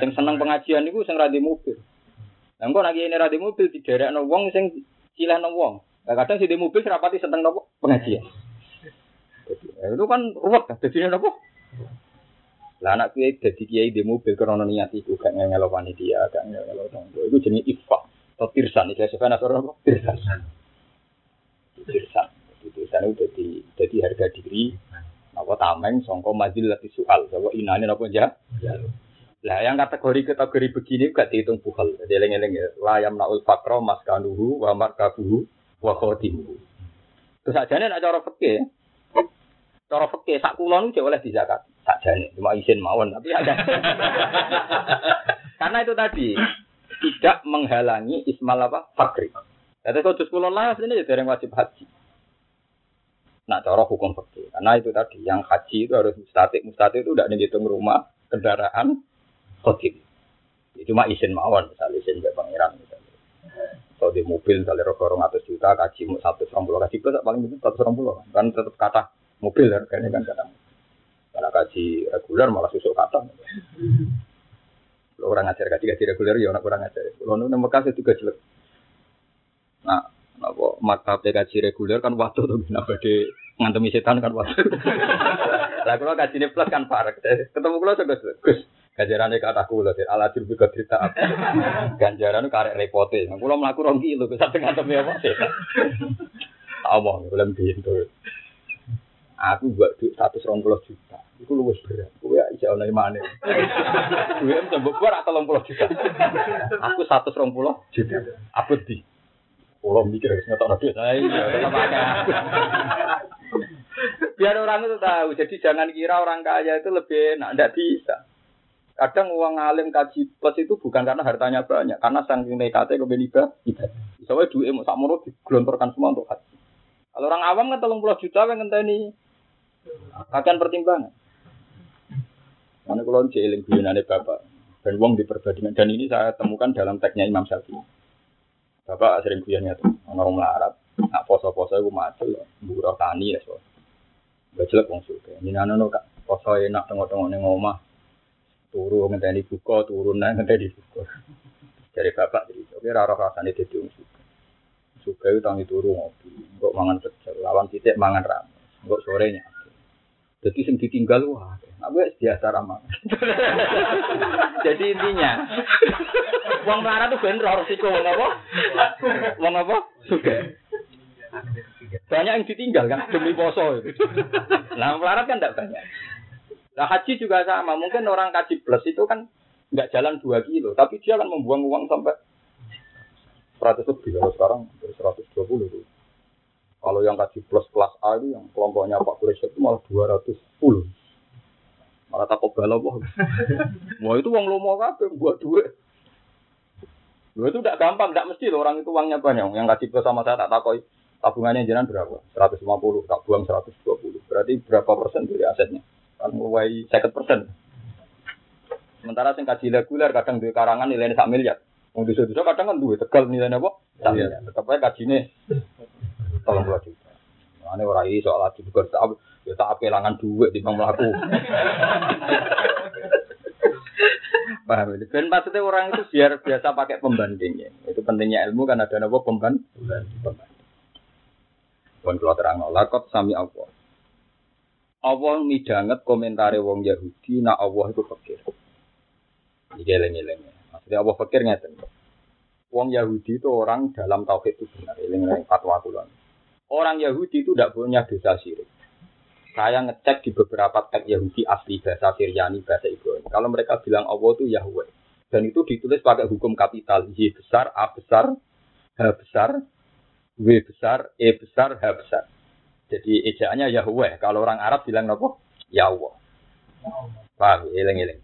Yang senang pengajian itu sing di mobil. Nah, kok lagi ini di mobil di daerah wong sing cilah wong. Nah, kadang si di mobil serapati seneng nopo pengajian. Ya, itu kan ruwet kan, jadi nopo. Lah anak kiai jadi kiai di mobil karena niat itu gak ngelo panitia, gak ngelo tonggo. Itu jenis ifa atau tirsan. Itu saya pernah nopo tirsan. Tirsan. Tirsan itu jadi jadi harga diri. Apa tameng songko majil lati soal. Coba inane nopo aja. Lah yang kategori kategori begini gak dihitung buhal. Jadi eleng-eleng ya. Layam naul fakro mas kanuhu wa markabuhu wa khodimu. Terus nih nak cara fikih. Cara fikih sak kula niku oleh dizakat. Sakjane cuma izin mawon tapi ada. Karena itu tadi tidak menghalangi ismal apa? Fakri. Jadi kalau terus kula lah ini jadi yang wajib haji. Nah, cara hukum fikih. Karena itu tadi yang haji itu harus mustatik. Mustatik itu tidak dihitung rumah, kendaraan, khotim. Cuma izin mawon, misalnya izin ke pangeran. Misalnya. Kalau di mobil misalnya rogo orang atas juta, kaji mau satu serong puluh, kaji plus paling itu satu serong kan tetap kata mobil harganya kan kadang. Karena kaji reguler malah susuk kata. Kalau orang ngajar gaji gaji reguler ya orang kurang ngajar. Kalau nu Mekah itu juga jelek. Nah, apa mata gaji reguler kan waktu tuh kenapa di ngantemi setan kan waktu. Lah kalau gaji plus kan parek. Ketemu kalau juga Gus. Ganjarannya kata kula, ala dirbi ke cerita. Ganjaran itu karek repote. Nah, kula melaku rong kilo, bisa tengah temi apa sih. Omong, belum pintu. Aku buat duit satu juta. Itu luwes berat. Bisa oleh mana. Gue sembuh gue atau puluh juta. Aku satu puluh juta. Apa di? Pulau mikir harus tahu nabi. Iya. Biar orang itu tahu. Jadi jangan kira orang kaya itu lebih enak. Tidak bisa. Kadang uang alim kaji plus itu bukan karena hartanya banyak, karena saking nekatnya lebih ibadah. Soalnya duit mau sakmono digelontorkan semua untuk haji. Kalau orang awam kan tolong puluh juta kan ini akan pertimbangan. Karena kalau jeeling guyonane bapak. Dan uang di dan ini saya temukan dalam teksnya Imam Syafi'i. Bapak sering guyonnya tuh orang melarat, nak poso-poso itu macul, buruh tani ya so. Gak jelek wong suka. Ini nano kak. Poso enak tengok-tengok neng omah. Turu ngenteni buka turun nang ngenteni buka. Dari bapak jadi oke raro rasane dadi wong suka. Suka itu tangi turu ngopi. Kok mangan pecel. Lawan titik mangan ram kok sorenya. Jadi sing ditinggal wah gue biasa ramah jadi intinya uang marah tuh bener harus resiko uang apa? Uang apa? Suka banyak yang ditinggal kan demi poso. Itu nah melarat kan tidak banyak. Nah haji juga sama, mungkin orang kaji plus itu kan nggak jalan dua kilo, tapi dia akan membuang uang sampai 100 lebih, kalau sekarang 120 itu. Kalau yang kaji plus kelas A itu yang kelompoknya Pak Kuresh itu malah 210. Malah takut galau boh. Mau itu uang lo mau apa buat duit. Dua itu tidak gampang, tidak mesti loh orang itu uangnya banyak. Yang kaji plus sama saya tak takoi tabungannya jalan berapa? 150, tak buang 120. Berarti berapa persen dari asetnya? kan mulai second persen. Sementara sing kaji reguler kadang duit karangan nilainya sak miliar. Wong desa desa kadang kan duit tegal nilainya apa? Sak miliar. Tetap aja kajine tolong dua juta. Ane ora iso lagi juga tak ya tak kehilangan duit di bang melaku. Paham ini. Dan maksudnya orang itu biar biasa pakai pembanding ya. Itu pentingnya ilmu kan ada pembanding. Pembanding. Pun kalau terang lakot sami Allah. Allah midanget komentare wong Yahudi nak Allah itu fakir. Iki eleng-eleng. Maksudnya Allah fakir ngeten. Wong Yahudi itu orang dalam tauhid itu benar. Eleng fatwa kula. Orang Yahudi itu tidak punya dosa syirik. Saya ngecek di beberapa teks Yahudi asli bahasa Syriani, bahasa Ibrani. Kalau mereka bilang Allah itu Yahweh. Dan itu ditulis pakai hukum kapital. Y besar, A besar, H besar, W besar, E besar, H besar. Jadi ejaannya Yahweh. Kalau orang Arab bilang apa? Yahweh. Paham? Eleng-eleng.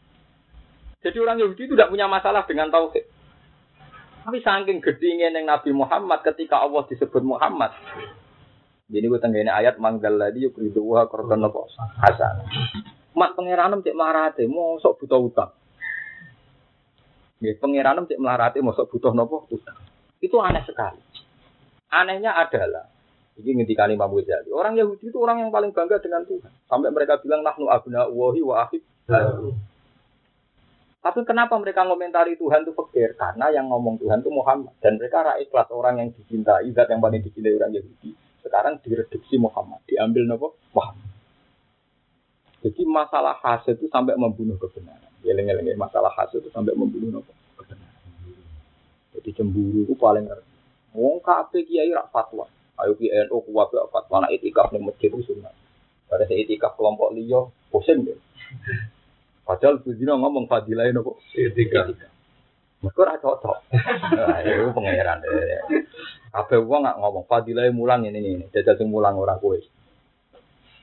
Jadi orang Yahudi itu tidak punya masalah dengan tauhid. Tapi saking gedingnya yang Nabi Muhammad ketika Allah disebut Muhammad. Jadi gue tenggine ayat manggal lagi yuk ridwa korban apa hasan. Mak pengiranem cek marate mau sok butuh utang. Ya pengiranem cek melarate mau sok butuh nopo utang. Itu aneh sekali. Anehnya adalah ini ngintikan Imam Ghazali. Orang Yahudi itu orang yang paling bangga dengan Tuhan. Sampai mereka bilang nahnu abna wahi wa ahib. Tapi kenapa mereka ngomentari Tuhan itu fakir? Karena yang ngomong Tuhan itu Muhammad. Dan mereka rakyat kelas orang yang dicintai, zat yang paling dicintai orang Yahudi. Sekarang direduksi Muhammad. Diambil nopo Muhammad. Jadi masalah hasil itu sampai membunuh kebenaran. Geleng-geleng masalah hasil itu sampai membunuh nopo kebenaran. Jadi cemburu itu paling ngerti. Wong kabeh kiai rak fatwa. Ayo ki NU kuat apa mana itikaf ning masjid itu sunat. Pada saya itikaf kelompok liyo, pusing deh. Padahal Bujino ngomong fadilah kok itikaf. Mereka ora cocok. Nah, itu pangeran deh. Apa gua nggak ngomong fadilah mulang ini ini. Jajal sing mulang orang kue.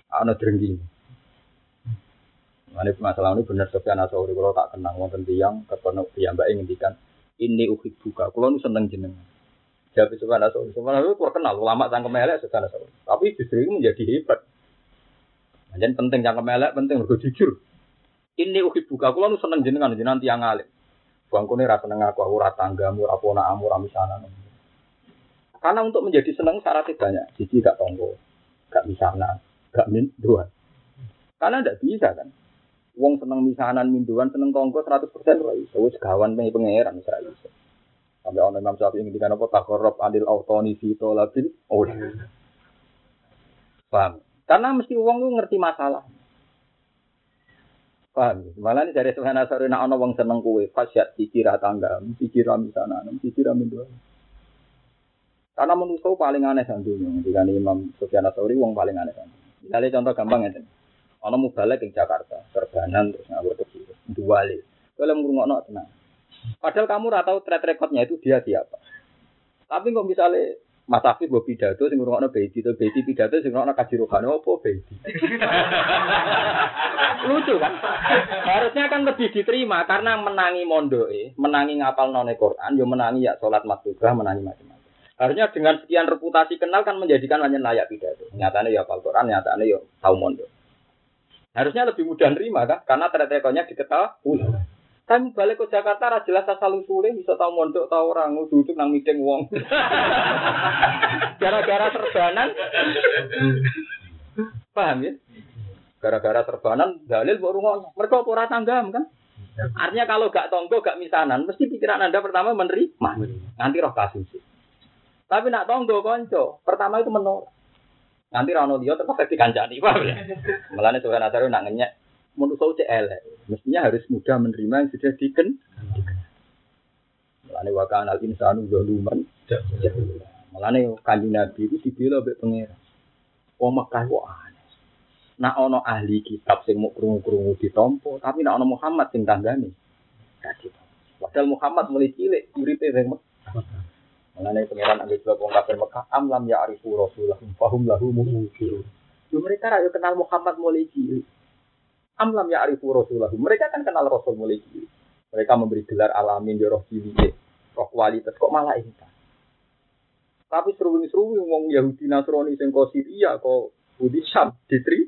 Ana drengki. Ini masalah ini benar Sofyan Asauri kalau tak kenang wonten tiyang ketemu piyambake ngendikan ini ukit buka. Kalau nu seneng jenengan. Jadi Sufyan Asauri. Sufyan Asauri terkenal ulama cangkem elek Sufyan Asauri. Tapi justru itu menjadi hebat. Jadi penting cangkem elek, penting mergo jujur. Ini uhi buka kula nu seneng jenengan jenengan tiang alim. Bangkune ra seneng aku ora tanggamu, ora ponakmu, ora misanan. Karena untuk menjadi seneng syaratnya banyak. Siji gak tonggo, gak misanan, gak min dua. Karena tidak bisa kan. Wong seneng misanan minduan seneng tonggo 100% ora iso. Wis gawan pengen pangeran ora iso. Sampai ono Imam Syafi'i ngendikan apa takorrob adil autoni fi tolabil oh. Paham? Karena mesti wong lu ngerti masalah. Paham? Malah ini dari Subhan Asari nak ono wong seneng kue, fasyat dikira tangga, dikira misanan, dikira minduan. Karena manusia paling aneh santunya. Ketika Imam Sufyan Asori wong paling aneh santunya. Misalnya contoh gampang ya. Ono mubalek di Jakarta, serbanan terus ngawur kecil, dua li. Kalau ngurungokno tenang. Padahal kamu ora tahu track recordnya itu dia siapa. Tapi kok misalnya Mas Afif gue pidato sing ngurungokno Bedi to Bedi pidato sing ngurungokno kaji rohani opo Bedi. Lucu kan? Harusnya kan lebih diterima karena menangi mondoe, menangi ngapal none Quran, yo menangi ya sholat maktubah, menangi macam-macam. Harusnya dengan sekian reputasi kenal kan menjadikan hanya layak pidato. Nyatanya ya hafal Quran, nyatanya ya tahu mondo. Harusnya lebih mudah nerima kan, karena track-recordnya diketahui. Kan balik ke Jakarta ra jelas asal usulnya bisa tahu mondok tahu orang duduk nang meeting wong. Gara-gara serbanan. Paham ya? Gara-gara serbanan dalil mbok rungokno. Mereka ora tanggam kan? Artinya kalau gak tonggo, gak misanan, mesti pikiran Anda pertama menerima. Nanti roh kasus. Tapi nak tonggo konco, pertama itu menolak. Nanti rano dia terus dikancani, paham ya? Mulane Tuhan Asari nak ngenyek menurut saya elek. Mestinya harus mudah menerima yang sudah diken. Mulane wakan al insanu zaluman. Mulane kanjeng Nabi itu dibela mbek pangeran. Wong Mekah kok aneh. Nak ono ahli kitab sing mau krungu-krungu ditompo, tapi nak ono Muhammad sing tanggane. Gak Padahal Muhammad mulai cilik uripe ring Mekah. Mengenai pengiran ambil dua wong kafir Mekah, amlam ya arifu rasulah, fahum lahu mungkir. Yo mereka rayu kenal Muhammad mulai cilik. Amlam ya arifu rasulah. Mereka kan kenal Rasul mulai cilik. Mereka memberi gelar alamin di roh cilik, roh kualitas kok malah ini. Tapi seru-seru ngomong Yahudi Nasrani sing kok Syria kok Budi Syam ditri.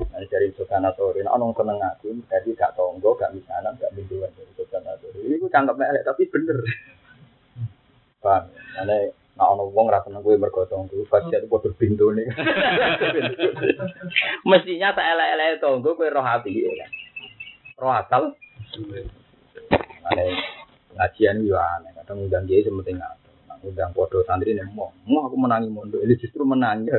Nah, dari Sultan Nasrani, nah, nong seneng aku, jadi gak tonggo, gak misanan, gak binduan dari Sultan Nasrani. Ini gue cangkep melek, tapi bener. Paham? Ane nak ono wong ra seneng kowe mergo tonggo, pasti padha nih. Mestinya tak elek-elek tonggo kowe roh hati ya. Roh akal. Ane ngajian yo aneh, kadang undang dia sementing ngatur. Undang podo santri nih mau, mau aku menangi mondo, ini justru menangi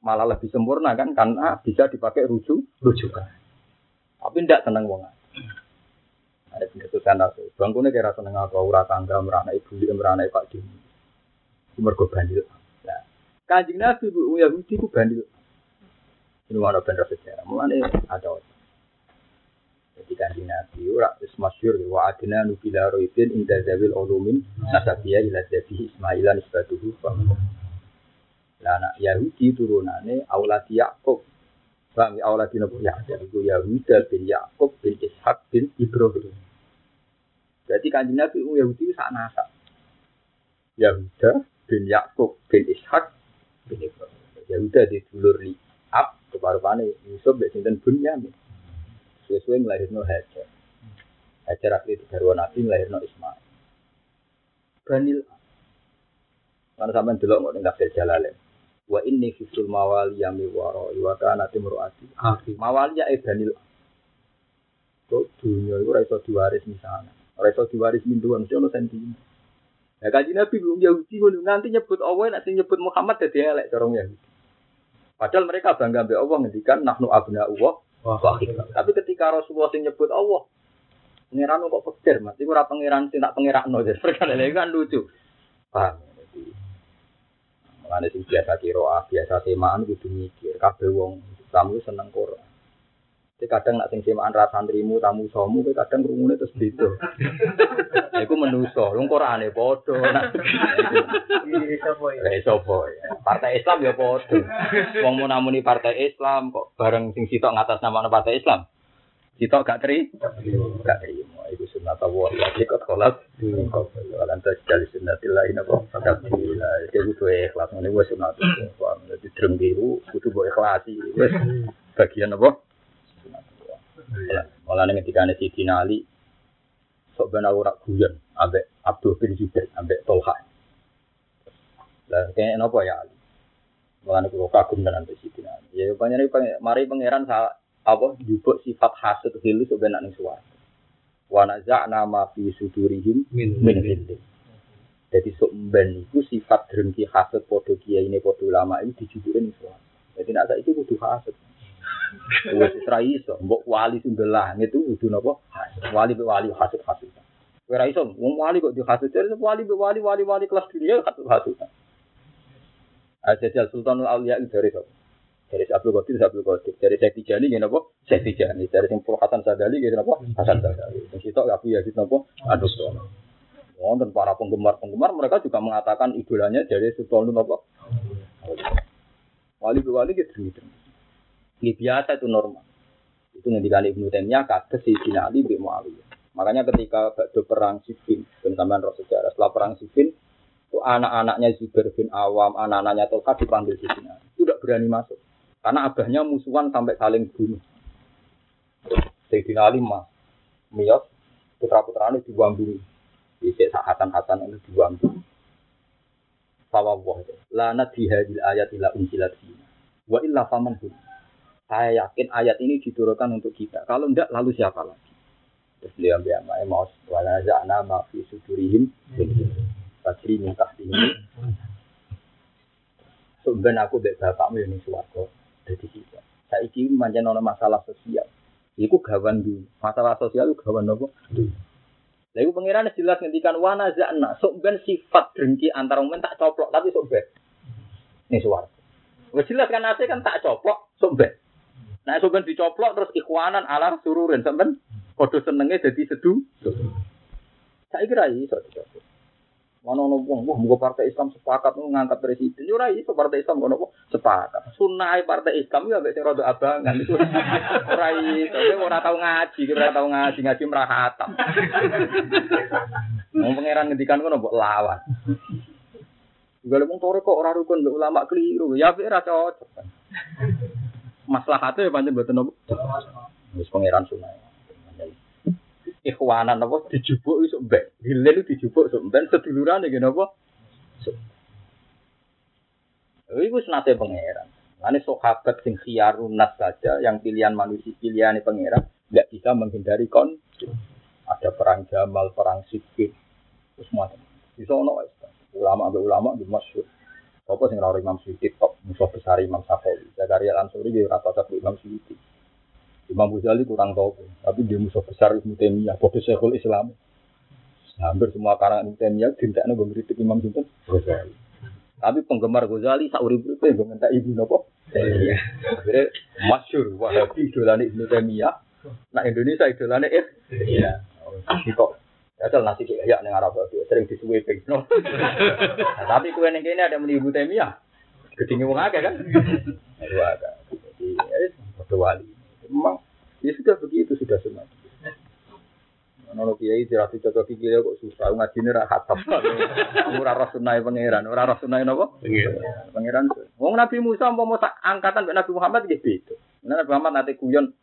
malah lebih sempurna kan karena bisa dipakai rujuk rujukan. Tapi ndak tenang wong. Ada pendetukan aku. Bangkunya kira seneng aku, ura tangga, merana ibu, merana pak dini. Mergo bandil. Nah, kanjeng Nabi bu Yahudi ku bandil. Ini mana bener sejarah. Mulane ada jadi kanjeng Nabi ora wis masyhur wa adina nubila roidin inda zawil ulumin nasabiya ila zabi Ismailan isbatuhu Lah anak Yahudi turunane aulad Yakub. Bang aulad Nabi Yakub itu Yahuda bin Yakub bin Ishak bin Ibrahim. Jadi kanjeng Nabi itu Yahudi sak nasab. Yahuda bin Yakub bin Ishak bin Ibrahim. Yahuda di dulur li ab keparupane Yusuf bin sinten Bunyamin. Sesuai ngelahirno Hajar. Hajar akhirnya garwa Nabi ngelahirno Ismail. Banil Karena sampai dulu nggak ning kafir jalalain. Wa inni fisul mawali yami waro wa kana timruati. Mawali ya Banil. Kok dunia itu raiso diwaris misalnya. Ora iso diwaris minduan mesti ono sentimen. Ya kaji Nabi belum Yahudi nanti nyebut Allah nanti nyebut Muhammad jadi elek corong Yahudi. Padahal mereka bangga be Allah ngendikan nahnu abna Allah Tapi ketika Rasulullah sing nyebut Allah, pangeran kok pikir, Mas, iku ora pangeran sing tak pangerakno. Perkara kan lucu. Paham. Mulane sing biasa kira biasa temaan kudu mikir. Kabeh wong tamu seneng Quran. Kadang nak sing semaan ra santrimu tamu somu kowe kadang krungune terus beda. Iku menuso, lu Qur'ane padha. Eh sapa ya? Partai Islam ya padha. Wong mau namuni partai Islam kok bareng sing sitok ngatas nama partai Islam. Sitok gak teri? Gak terima. Iku sunat Allah. Jadi kok kolak. Kalau anda jadi sunatillah ini kok. Fakat bila. Itu butuh ikhlas. Ini gue sunat. Jadi drem biru. Butuh gue ikhlasi. Bagian apa? Malah nih ketika nih Siti Nali, sok ben aku rak guyon, ambek Abdul bin Zubair, ambek Tolha. Lah kayaknya nopo ya Ali. Malah nih kalau kagum dengan Siti Nali. Ya banyak nih mari pangeran salah apa jupuk sifat hasud hilu sebenarnya ning suwarga. Wa naza'na ma fi sudurihim Min. min. Jadi sok mben iku sifat drengki hasud padha kiai ini padha ulama ini dijujuke ning suwarga. Jadi nak saiki kudu hasud. Wes ora iso, mbok wali sundel langit itu kudu napa? Wali be wali hasud hasud. Kowe ora iso, wong wali kok dihasud jadi wali be wali wali wali kelas dunia hasud hasud. Ajajal Sultanul Auliya itu dari sapa? Dari Abdul Qadir, Abdul Qadir. Dari Syekh Tijani, gini apa? Syekh Tijani. Dari Sing Pur Hasan Sadali, gini apa? Hasan Sadali. Yang situ Abu Yazid apa? Aduh, dan para penggemar-penggemar mereka juga mengatakan idolanya dari Sultanul apa? Wali wali gitu gitu. Ini biasa itu normal. Itu ngendikan Ibnu Taimiyah si Sina Ali bin Muawiyah. Makanya ketika bakdo perang Siffin, dan tambahan roh sejarah setelah perang Siffin, itu anak-anaknya Zubair bin Awam, anak-anaknya Tolka dipanggil di sini. Itu tidak berani masuk. Karena abahnya musuhan sampai saling bunuh. Sayyidina Ali mas, Miyos, putra-putranya dibuang dulu. Bisa sahatan-hatan itu dibuang dulu. Fawwah Lanat dihadil ayat ila unsilat fina. Wa illa faman. Saya yakin ayat ini diturunkan untuk kita. Kalau enggak, lalu siapa lagi? Terus beliau bilang, mau wala za'na ma fi sudurihim. Fajri min tahtihim. Sebenarnya aku bek bapakmu ini suwargo. Jadi kita. Saiki manjan ono masalah sosial. Iku gawan dulu. Masalah sosial itu gawan apa? Lah iku pangeran jelas ngendikan wana za'na. Sok ben sifat dengki antara men tak coplok tapi sok ben. Ini. Wes jelas kan nase kan tak coplok sok ben. Nah ben dicoplok terus ikhwanan alar sururin sampean padha senenge dadi sedu. Saya kira iso dicoplok. Mana ono wong wah muga partai Islam sepakat ngangkat presiden. Yo ora iso partai Islam ngono kok sepakat. Sunah partai Islam yo ambek sing rada abangan iku. Ora iso, ora tau ngaji, ora tau ngaji, ngaji merah hatam. Wong pangeran ngendikan ngono mbok lawan. Juga wong tore kok ora rukun mbek ulama keliru. Ya ora cocok. Maslahatnya ya pancen mboten nopo. Wis pangeran sunah. ikhwanan apa dijubuk iso mbek. Hilen dijubuk iso mbek sedulurane ngene apa? Iku senate pangeran. Ane sahabat sing khiyarun nas saja yang pilihan manusia pilihan pangeran nggak bisa menghindari konflik. Ada perang Jamal, perang Siffin, terus macam. Bisa ono ulama ambil ulama di. Apa sing rawuh Imam Suyuti top musuh besar Imam Syafi'i. Zakaria Al-Ansuri dia rata cocok Imam Suyuti. Imam Ghazali kurang tahu, tapi dia musuh besar Ibnu Taimiyah, bodoh Syekhul Islam. Hampir semua karangan Ibnu Taimiyah dintekno gue ngritik Imam Sinten Ghazali. Tapi penggemar Ghazali sak urip itu gue minta ibu nopo. Akhirnya masyur Wahabi idolane Ibnu Taimiyah. Nah Indonesia idolane eh. Iya. Kok Asal nasi kayak ning Arab itu sering disuwe ping. No. Nah, tapi kue ning kene ada meni Ibnu Taimiyah. Gedinge wong akeh kan. Aduh akeh. Jadi ya wali. Memang ya sudah begitu sudah semua. Nono kiai tidak cocok kiai kok susah ngaji ini rahat apa? Ora roh sunai pangeran, ora roh sunai nopo? Pangeran. Wong Nabi Musa mau tak angkatan dengan Nabi Muhammad gitu itu. Nabi Muhammad nanti kuyon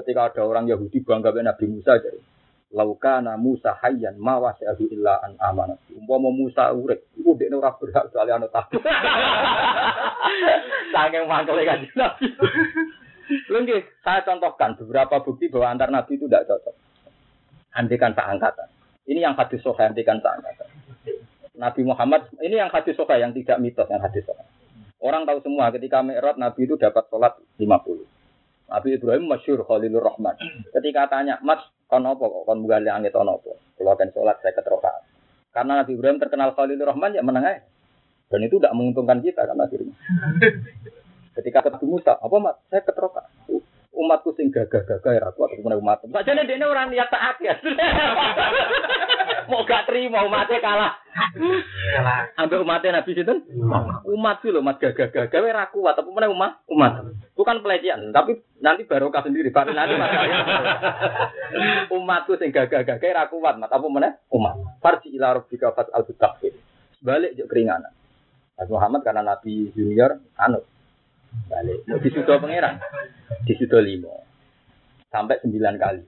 ketika ada orang Yahudi bangga dengan Nabi Musa jadi. Laukana Musa hayyan ma wasi'ahu illa an amanat. Umpama Musa urip, iku dekne ora berhak soalnya anu takut. Saking mangkele kan Nabi. Saya contohkan beberapa bukti bahwa antar nabi itu tidak cocok. Andikan tak angkatan. Ini yang hadis soha, andikan tak angkatan. Nabi Muhammad, ini yang hadis soha yang tidak mitos, yang hadis soha. Orang tahu semua ketika Mi'raj Nabi itu dapat sholat 50. Nabi Ibrahim masyur Khalilur Rahman. Ketika tanya, Mas, kon apa kok? Kon bukan langit kon apa? Kalau kan sholat saya keterokaan. Karena Nabi Ibrahim terkenal Khalilur Rahman, ya menang aja. Dan itu tidak menguntungkan kita kan akhirnya. Ketika ketemu Musa, apa mat? Saya keteroka. Umatku sing gagah-gagah ya aku atau umat. Saja nih dia orang niat taat ya. Mau gak terima umatnya kalah. Ambil umatnya Nabi itu. Umat sih loh, umat gagah-gagah ya aku atau mana umat? Umat. Bukan pelecehan, tapi nanti barokah sendiri. Baru nanti Umatku sing gagah-gagah aku kuat, mat apa mana? Umat. Farji ila rabbika fat al Balik jek keringanan. Muhammad karena Nabi junior, anut balik mau disudo pangeran disudo limo sampai sembilan kali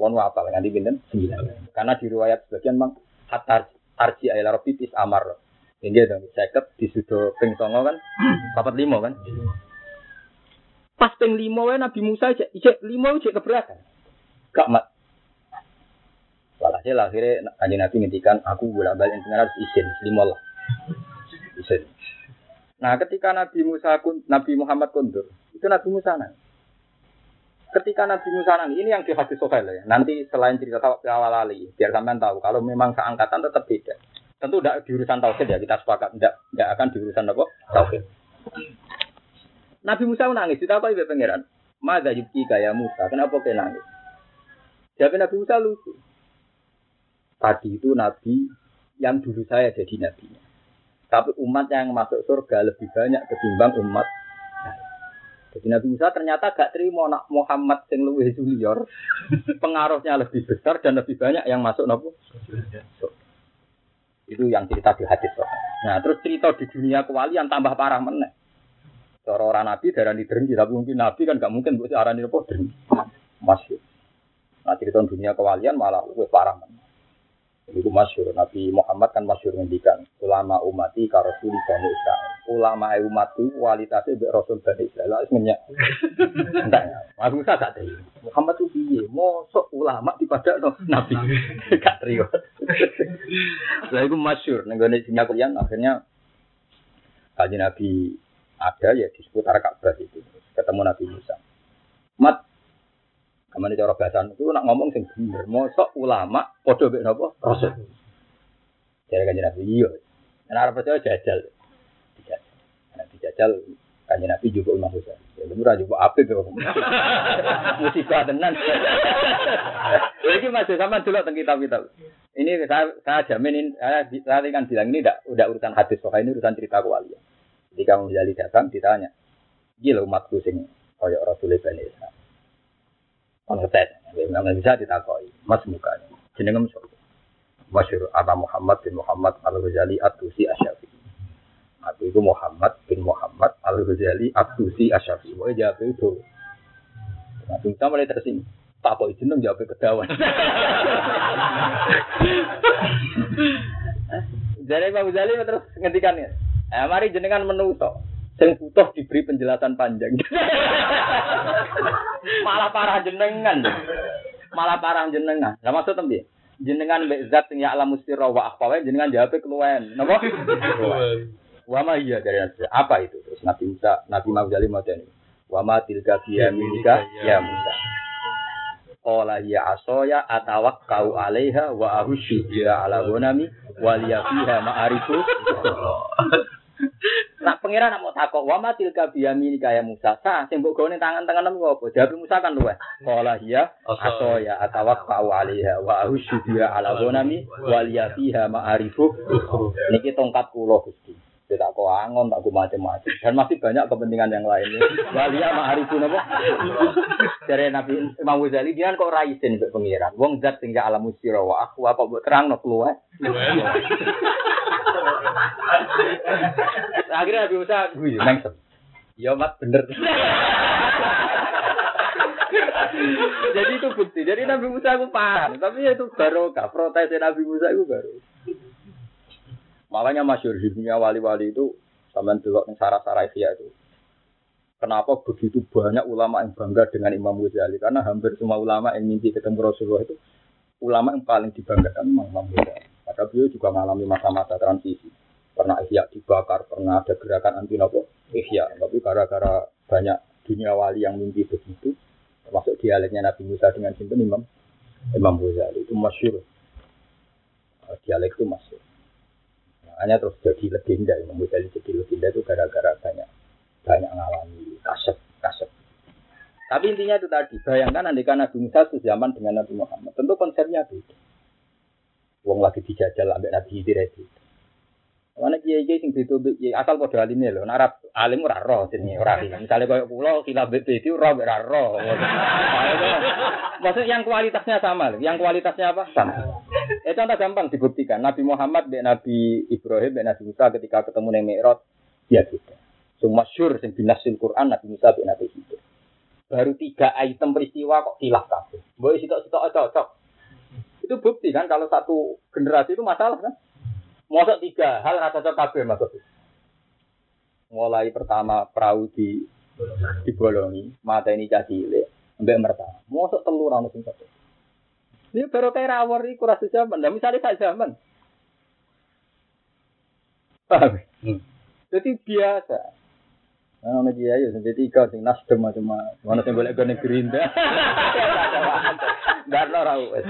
Wong apa nganti pinten sembilan karena di riwayat sebagian mang hatar arji ayla robitis amar ini dong seket disudo ping songo kan papat limo kan Pas ping lima wae Nabi Musa cek cek lima cek keberatan. Gak mat. Walhasil akhirnya kanjeng Nabi ngendikan aku bolak balik pengen harus izin lima lah. Izin. Nah ketika Nabi Musa Nabi Muhammad kundur itu Nabi Musa nang. Ketika Nabi Musa nang ini yang di hadis Sohail ya. Nanti selain cerita awal ali biar sampean tahu kalau memang seangkatan tetap beda. Tentu tidak di urusan tauhid ya kita sepakat tidak tidak akan di urusan apa tauhid. Nabi Musa nangis, kita apa ibu pangeran? Mada yubki kaya Musa, kenapa kau nangis? Jawab Nabi Musa lucu. Tadi itu Nabi yang dulu saya jadi nabinya. Tapi umat yang masuk surga lebih banyak ketimbang umat jadi Nabi Musa ternyata gak terima nak Muhammad sing luwih junior, pengaruhnya lebih besar dan lebih banyak yang masuk nopo. Itu yang cerita di hadis. Nah, terus cerita di dunia kewalian tambah parah meneh. Cara orang nabi darah di dengki, tapi mungkin nabi kan gak mungkin buat arah apa dengki. Masih. Nah cerita dunia kewalian malah lebih parah. Itu masyur. Nabi Muhammad kan masyur ngendikan ulama umati karosuli bani Israel. Ulama umatku kualitasnya be Rasul bani Israel. Harus ngenyak. Enggak. Mas Musa gak terima. Muhammad tuh piye? Mosok ulama di pada no, Nabi. gak terima. Lah itu masyur. Nenggone dunia kewalian akhirnya kaji Nabi ada ya di seputar Ka'bah itu ketemu Nabi Musa. Mat Kamane cara bahasa itu nak ngomong sing bener. Mosok ulama padha mek napa? Rasul. Jadi kan Nabi iya. Nek arep percaya jajal. Dijajal. Nah, dijajal kan Nabi juga Imam Musa. Ya murah juga apik kok. Musibah tenan. Iki masih sama dulu tentang kitab-kitab. Ini saya, saya jamin ini, saya, saya kan bilang ini tidak udah urusan hadis, pokoknya ini urusan cerita kualia. Ketika menjadi datang ditanya, gila umatku sing kaya Rasulullah Bani Israel. Kon ngetes, nggak bisa ditakoi, mas mukanya. Jenengem sapa? Masyur Aba Muhammad bin Muhammad Al-Ghazali At-Tusi Asyafi. Aku itu Muhammad bin Muhammad Al-Ghazali At-Tusi Asyafi. Pokoknya jawab itu. Nah, kita mulai tersinggung. Tak kok jeneng jawab kedawan. Jadi Pak Ghazali terus ngetikan ya. Eh, mari jenengan menuso. Sing butuh diberi penjelasan panjang. Malah parah jenengan. Malah parah jenengan. Lah maksud tembi? Jenengan mbek zat sing ya alam mustira wa akhwa jenengan jawab keluwen. Napa? Ma iya dari apa itu? Terus Nabi Musa, Nabi Mawjali ini. Wa ma tilka biyaminika ya Musa. Qala ya asoya atawakkau alaiha wa ahusyu biha ala ghanami wa liya fiha ma'arifu. Nak pangeran nak mau takok wa matil ka biyamini kaya Musa. Sa sing mbok gone tangan-tangan nemu apa? Jawab Musa kan luweh. Qala hiya asoya atawakkau alaiha wa ahusyu biha ala ghanami wa liya fiha ma'arifu. Niki tongkat kula Gusti. Tidak kok angon, tak macam-macam. Dan masih banyak kepentingan yang lainnya. Walia ma'arifu napa? Dari Nabi Imam Ghazali dia kok raisin mbek pengiran. Wong zat sing alam musira wa aku apa mbok terangno keluar. Akhirnya Nabi Musa gue mengsem. Ya mat bener. Jadi itu bukti. Jadi Nabi Musa aku paham. Tapi itu barokah. Protes Nabi Musa itu baru. Makanya masyur di dunia wali-wali itu sama dulu yang sarah-sarah itu. Kenapa begitu banyak ulama yang bangga dengan Imam Ghazali? Karena hampir semua ulama yang mimpi ketemu Rasulullah itu ulama yang paling dibanggakan memang Imam Ghazali. Maka beliau juga mengalami masa-masa transisi. Pernah ihya dibakar, pernah ada gerakan anti nopo ihya. Tapi gara-gara banyak dunia wali yang mimpi begitu, termasuk dialeknya Nabi Musa dengan sinten Imam Imam Ghazali itu masyur. Dialek itu masyur. Hanya terus jadi legenda, Imam Ghazali jadi legenda itu gara-gara banyak banyak ngalami kasep kasep. Tapi intinya itu tadi, bayangkan andaikan Nabi Musa sejaman dengan Nabi Muhammad, tentu konsepnya beda. Wong lagi dijajal ambek Nabi Khidir itu. Mana kiai kiai sing itu asal pada alimnya loh, narap alim ora roh sini ora alim. Misalnya kayak pulau kita bete itu roh ora roh. Maksud yang kualitasnya sama loh, yang kualitasnya apa sama. Itu contoh gampang dibuktikan. Nabi Muhammad dan Nabi Ibrahim dan Nabi Musa ketika ketemu neng Mi'raj ya gitu. Semua syur sing binasil Quran Nabi Musa dan Nabi Khidir. Baru tiga item peristiwa kok hilang kabeh. Boleh sitok-sitok cocok. Itu bukti kan kalau satu generasi itu masalah kan. Mosok tiga hal rasa cocok kabeh maksudnya. Mulai pertama perahu di Dibolongi, mata ini cah cilik, mbek merta. Mosok telur ana sing satu. Ini baru kayak rawor iku rasa zaman. Nah, misalnya sak zaman. Paham? Hmm. Jadi biasa. Nah, ono dia ya jadi tiga sing nasdem macam-macam. Mana sing boleh gone gerinda. Enggak ora ora.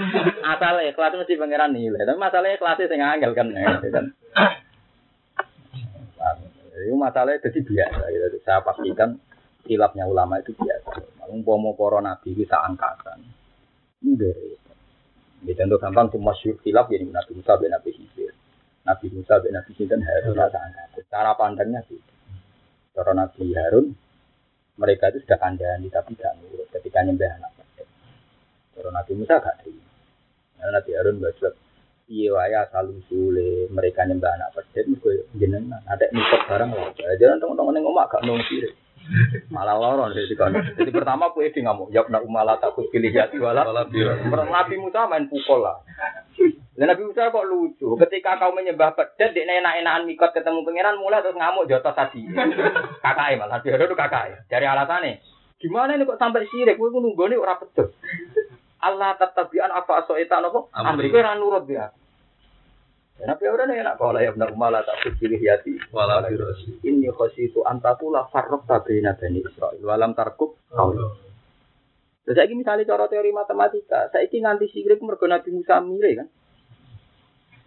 Asal ikhlas mesti pangeran nilai. Tapi masalahnya kelasnya sing angel kan. ya, kan. Itu masalahnya jadi biasa. Gitu. Saya pastikan silapnya ulama itu biasa. Umpama para nabi itu angkatan. Enggak. Ya contoh gampang cuma syur silap ya Nabi Musa bin Nabi Khidir. Nabi Musa bin Nabi Khidir Harun rasa angkatan. Cara pandangnya sih. Cara Nabi Harun mereka itu sudah kandani tapi tidak nurut ketika nyembah anak Cara Nabi Musa gak terima. Karena Nabi Harun berjawab, iya wae asal usule mereka nyembah anak pedet mergo jenengan ada mikot barang lah. Jangan teman-teman yang ngomong gak nong sirik. Malah loron jadi kan. Jadi pertama kue di ngamuk, jawab nak umala takut pilih jati wala. Nabi Musa main pukul lah. Dan Nabi Musa kok lucu. Ketika kau menyembah pedet, dia enak-enakan mikot ketemu pangeran mulai terus ngamuk jotos tadi. Kakak malah Nabi Harun itu kakak Dari alasannya, gimana ini kok sampai sirik? Gue nunggu nih orang pedet. Allah tetabian apa asoitan apa? Amri gue nurut dia. Dan Nabi Harun enak kalau ya benar malah tak pilih yati. Wala birosi. Ini khosi itu antakula farrok tabina bani Israel. Walam tarkub kau. Terus saya misalnya cara teori matematika, saya ini nganti sirik mergo Nabi Musa mire kan.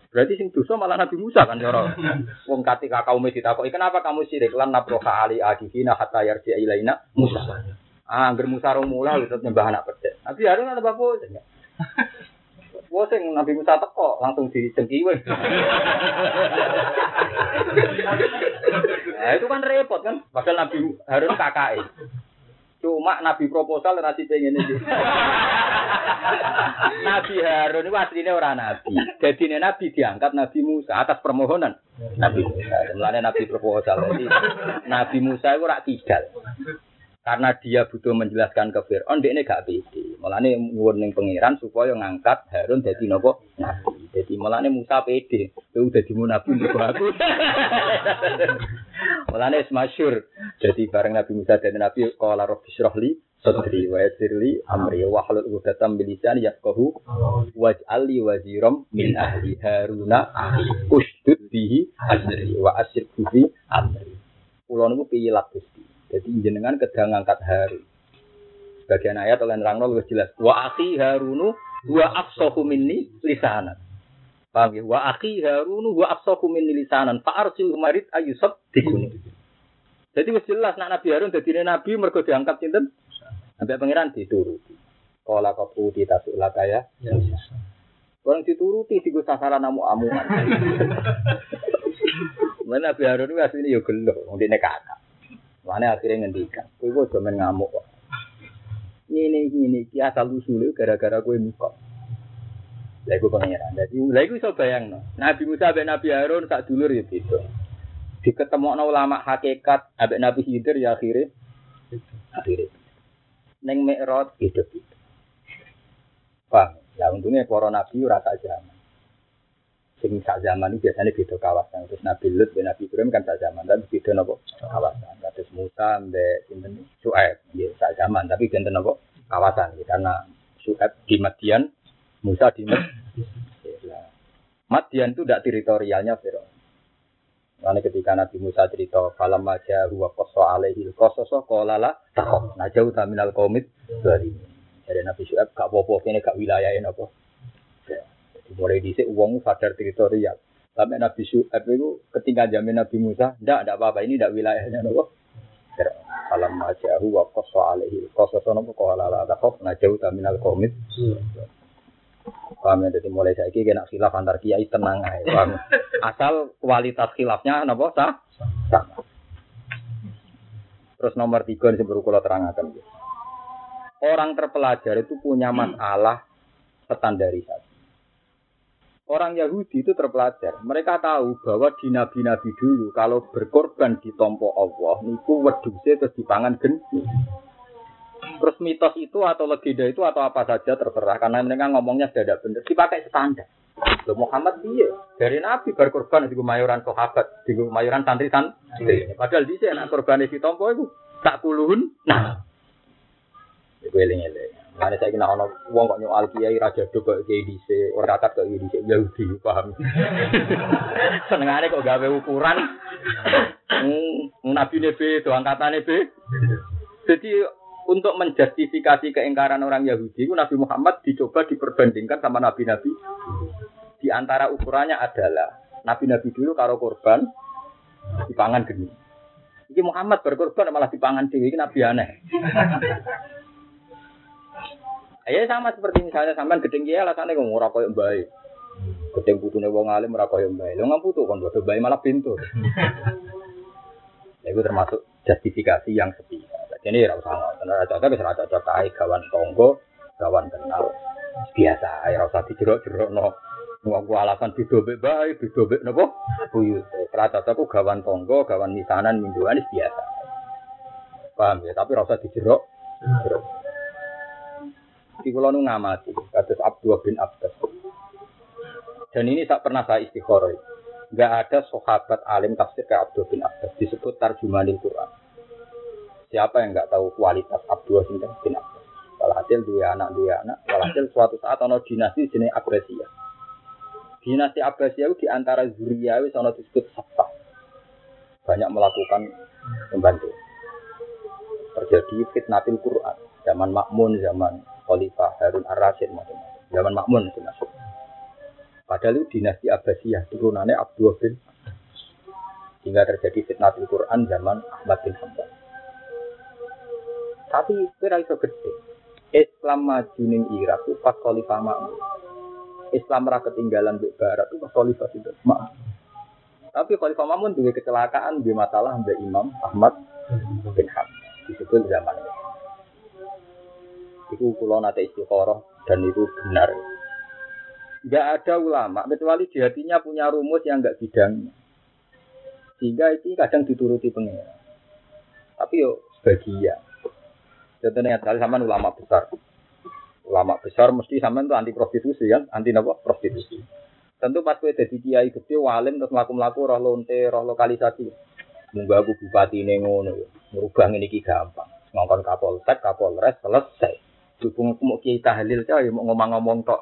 Berarti sing dosa malah Nabi Musa kan cara. Wong ketika kaum ditakoki, "Kenapa kamu sirik?" Lan nabroha ali akifina hatta yarji ilaina Musa. Ah, angger Musa rong mula tetep nyembah anak. Nabi Harun ada bapak Wah, sing Nabi Musa teko langsung dicengkiwe. nah, itu kan repot kan. Padahal Nabi Harun kakak Cuma Nabi proposal nanti pengen ini. Nabi Harun itu aslinya orang Nabi. Jadi Nabi diangkat Nabi Musa atas permohonan Nabi Musa. Mulanya Nabi proposal. Jadi Nabi Musa itu rak tidak. Karena dia butuh menjelaskan ke Fir'aun, dia ini gak pede. Mulanya nyuwun ning pangeran supaya ngangkat Harun jadi nopo nabi. Jadi mulanya Musa pede. Itu udah di nabi untuk aku. mulanya semasyur. Jadi bareng Nabi Musa dan Nabi, Qala Rabbi Syrahli, Sadri wa yassirli amri wa halul 'uqdatam min lisani waj'alli waziram min ahli Haruna ushdud bihi azri wa asyirku fi amri. Kulo niku piyilat Gusti. Jadi jenengan kedang ngangkat Harun. Sebagian ayat oleh nerangno lebih jelas. Wa akhi Harunu wa afsahu minni lisanan. Paham ya? Wa akhi Harunu wa afsahu minni lisanan. Fa arsil marid ayusab dikuni. Jadi wis jelas nak Nabi Harun dadi nabi mergo diangkat sinten? Sampai pangeran dituruti. Kala kaputi tasuk lakaya. Ya. Orang dituruti di sasaran namu amuan. Mana Nabi Harun itu aslinya ya gelo, wong dene kakak. Mana akhirnya ngendikan, kowe kok cuma ngamuk kok. Ini ini ki asal usul gara-gara kowe mikot. Lha pangeran. Dadi lha iku iso. Nabi Musa ben Nabi Harun sak dulur ya beda. Diketemokno ulama hakikat ambek Nabi Khidir ya akhirnya akhirnya neng Mi'raj beda-beda. Paham? Ya untungnya para nabi ora sak zaman. Sing sak zaman itu biasanya beda kawasan. Terus Nabi Lut dan Nabi Ibrahim kan sak zaman, tapi beda nopo kawasan. Terus Musa mbek sinten Su'aib, ya sak zaman, tapi beda nopo kawasan. Ya, karena Su'aib di Madian, Musa di Madian. Madian itu tidak teritorialnya Firaun. Karena ketika Nabi Musa cerita falam aja huwa koso alaihil kososo kolala takok najau taminal komit dari dari Nabi Syuaib gak popo kene gak wilayahnya apa mulai dhisik wong sadar teritorial. Sampai Nabi Syuaib itu ketika jamin Nabi Musa, ndak ndak apa-apa ini ndak wilayahnya nopo. Alam majahu wa qassa alaihi qassa nopo qala la taqaf najau minal qaumit. Paham ya, jadi mulai saya kena khilaf antar kiai tenang aja. Paham? Asal kualitas khilafnya nopo sah? Sama. Terus nomor tiga ini sebelum kalau terangkan. Orang terpelajar itu punya masalah standarisasi. Orang Yahudi itu terpelajar. Mereka tahu bahwa di nabi-nabi dulu kalau berkorban di tompo Allah, niku weduse terus dipangan geni. Terus mitos itu atau legenda itu atau apa saja terserah karena mereka ngomongnya sudah tidak benar. Dipakai standar. Loh Muhammad dia dari Nabi berkorban di mayoran sahabat, di mayoran santri santri. Padahal di sana korban di tompo itu tak kuluhun. Nah. Iku eling-eling. Mana saya kena ono uang kok nyual kiai raja do kok kiai dise, orang kakak kok kiai dise Yahudi paham. Senengane kok gawe ukuran. Hmm, nabi nebe itu angkatan nebe. Jadi untuk menjustifikasi keingkaran orang Yahudi, Nabi Muhammad dicoba diperbandingkan sama nabi-nabi. Di antara ukurannya adalah nabi-nabi dulu karo korban dipangan geni. Iki Muhammad berkorban malah dipangan dewi, ini nabi aneh. Ya sama seperti misalnya sampean gedeng kiai alasane kok ora koyo baik. Gedeng putune wong alim ora koyo baik. Lho putu kon bodo baik malah pintu. Ya, itu termasuk justifikasi yang sepi. Jadi ora usah ngoten. Ora cocok wis ora cocok kae gawan tonggo, gawan kenal. Biasa ora usah dijerok-jerokno. Wong alasan didobek bae, didobek napa? Buyut. Ora cocok ku gawan tonggo, gawan misanan mingguan biasa. Paham ya, tapi ora usah dijerok. Jerok. Kulo nu ngamati, kados Abdullah bin Abbas. Dan ini tak pernah saya istikharah. Enggak ada sahabat alim tafsir kayak Abdullah bin Abbas disebut tarjumanil Quran. Siapa yang enggak tahu kualitas Abdullah bin Abbas? Walhasil dua anak dua anak. Walhasil suatu saat ono dinasti jenis Abbasiyah. Dinasti Abbasiyah itu di antara Zuriyawi ono disebut Sabah. Banyak melakukan membantu. Terjadi fitnatil Quran. Zaman Makmun, zaman Khalifah Harun Ar-Rasyid macam-macam. Zaman Makmun itu masuk. Padahal itu dinasti Abbasiyah turunannya Abdul bin hingga terjadi fitnah Quran zaman Ahmad bin Hanbal. Tapi kira itu gede. Islam maju ning Irak itu pas Khalifah Makmun. Islam ra ketinggalan di barat itu pas Khalifah itu Makmun. Tapi Khalifah Makmun juga kecelakaan di masalah Mbak Imam Ahmad bin Hanbal disebut zaman itu. Itu kulo nate istikharah dan itu benar. Enggak ada ulama kecuali di hatinya punya rumus yang enggak bidangnya. Sehingga itu kadang dituruti pengira. Tapi yo sebagian. Contohnya kali sama ulama besar. Ulama besar mesti sama itu anti prostitusi kan, anti apa? Prostitusi. Tentu pas kowe dadi kiai gede walim terus mlaku-mlaku roh lonte, roh lokalisasi. Munggah aku bupati ini ngono. Merubah ini gampang. Ngongkon kapolsek, kapolres selesai. Dukung mau kiai tahlil ya mau ngomong-ngomong tok.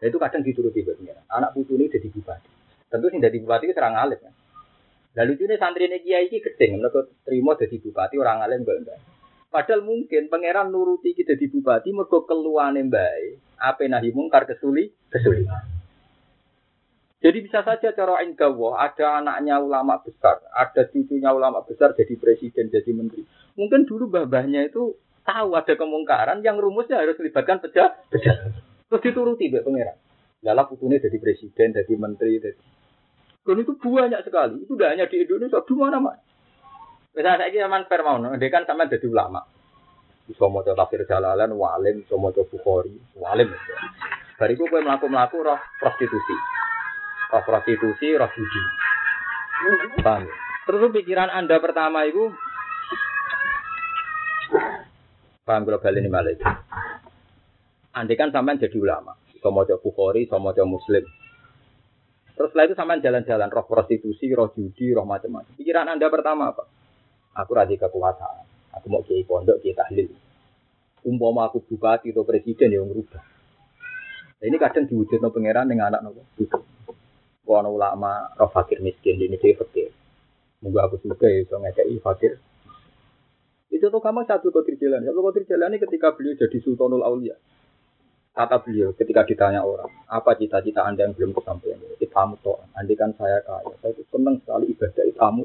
Nah, itu kadang dituruti pengiran. Anak putu ini jadi bupati. Tentu sih jadi bupati itu serang alim kan. Lalu itu santri ini kiai ini gedeng, mereka terima jadi bupati orang alim enggak enggak. Padahal mungkin pangeran nuruti kita di bupati mereka keluar baik. Apa nahi mungkar kesuli kesuli. Jadi bisa saja cara enggawa ada anaknya ulama besar, ada cucunya ulama besar jadi presiden, jadi menteri. Mungkin dulu babahnya itu tahu ada kemungkaran yang rumusnya harus melibatkan pejabat. Terus dituruti Mbak Pangeran. Lala putunya jadi presiden, jadi menteri, jadi dan itu banyak sekali. Itu tidak hanya di Indonesia, di mana-mana. Misalnya saya zaman Firmaun, dia kan sama jadi ulama. Bisa mau tafsir jalalan, walim, bisa mau bukhori, walim. Bariku gue melaku-melaku roh prostitusi. Roh prostitusi, roh judi. Terus pikiran Anda pertama itu Paham kalau balik ini malah Andai kan sampean jadi ulama, sama coba Bukhari, sama coba Muslim. Terus setelah itu sampean jalan-jalan, roh prostitusi, roh judi, roh macam-macam. Pikiran anda pertama apa? Aku radhi kekuasaan. Aku mau kiai pondok, kiai tahlil. Umpama aku bupati atau presiden yang merubah. Nah, ini kadang diwujud no pangeran dengan anak nopo. Kono ulama roh fakir miskin ini dia fakir. Moga aku suka ya, so fakir itu tuh kamu satu Qadir Jalani. Satu Qadir Jalani ketika beliau jadi Sultanul Aulia. Kata beliau ketika ditanya orang, apa cita-cita anda yang belum kesampaian? Itamu toh, kan saya kaya, saya itu senang sekali ibadah itamu.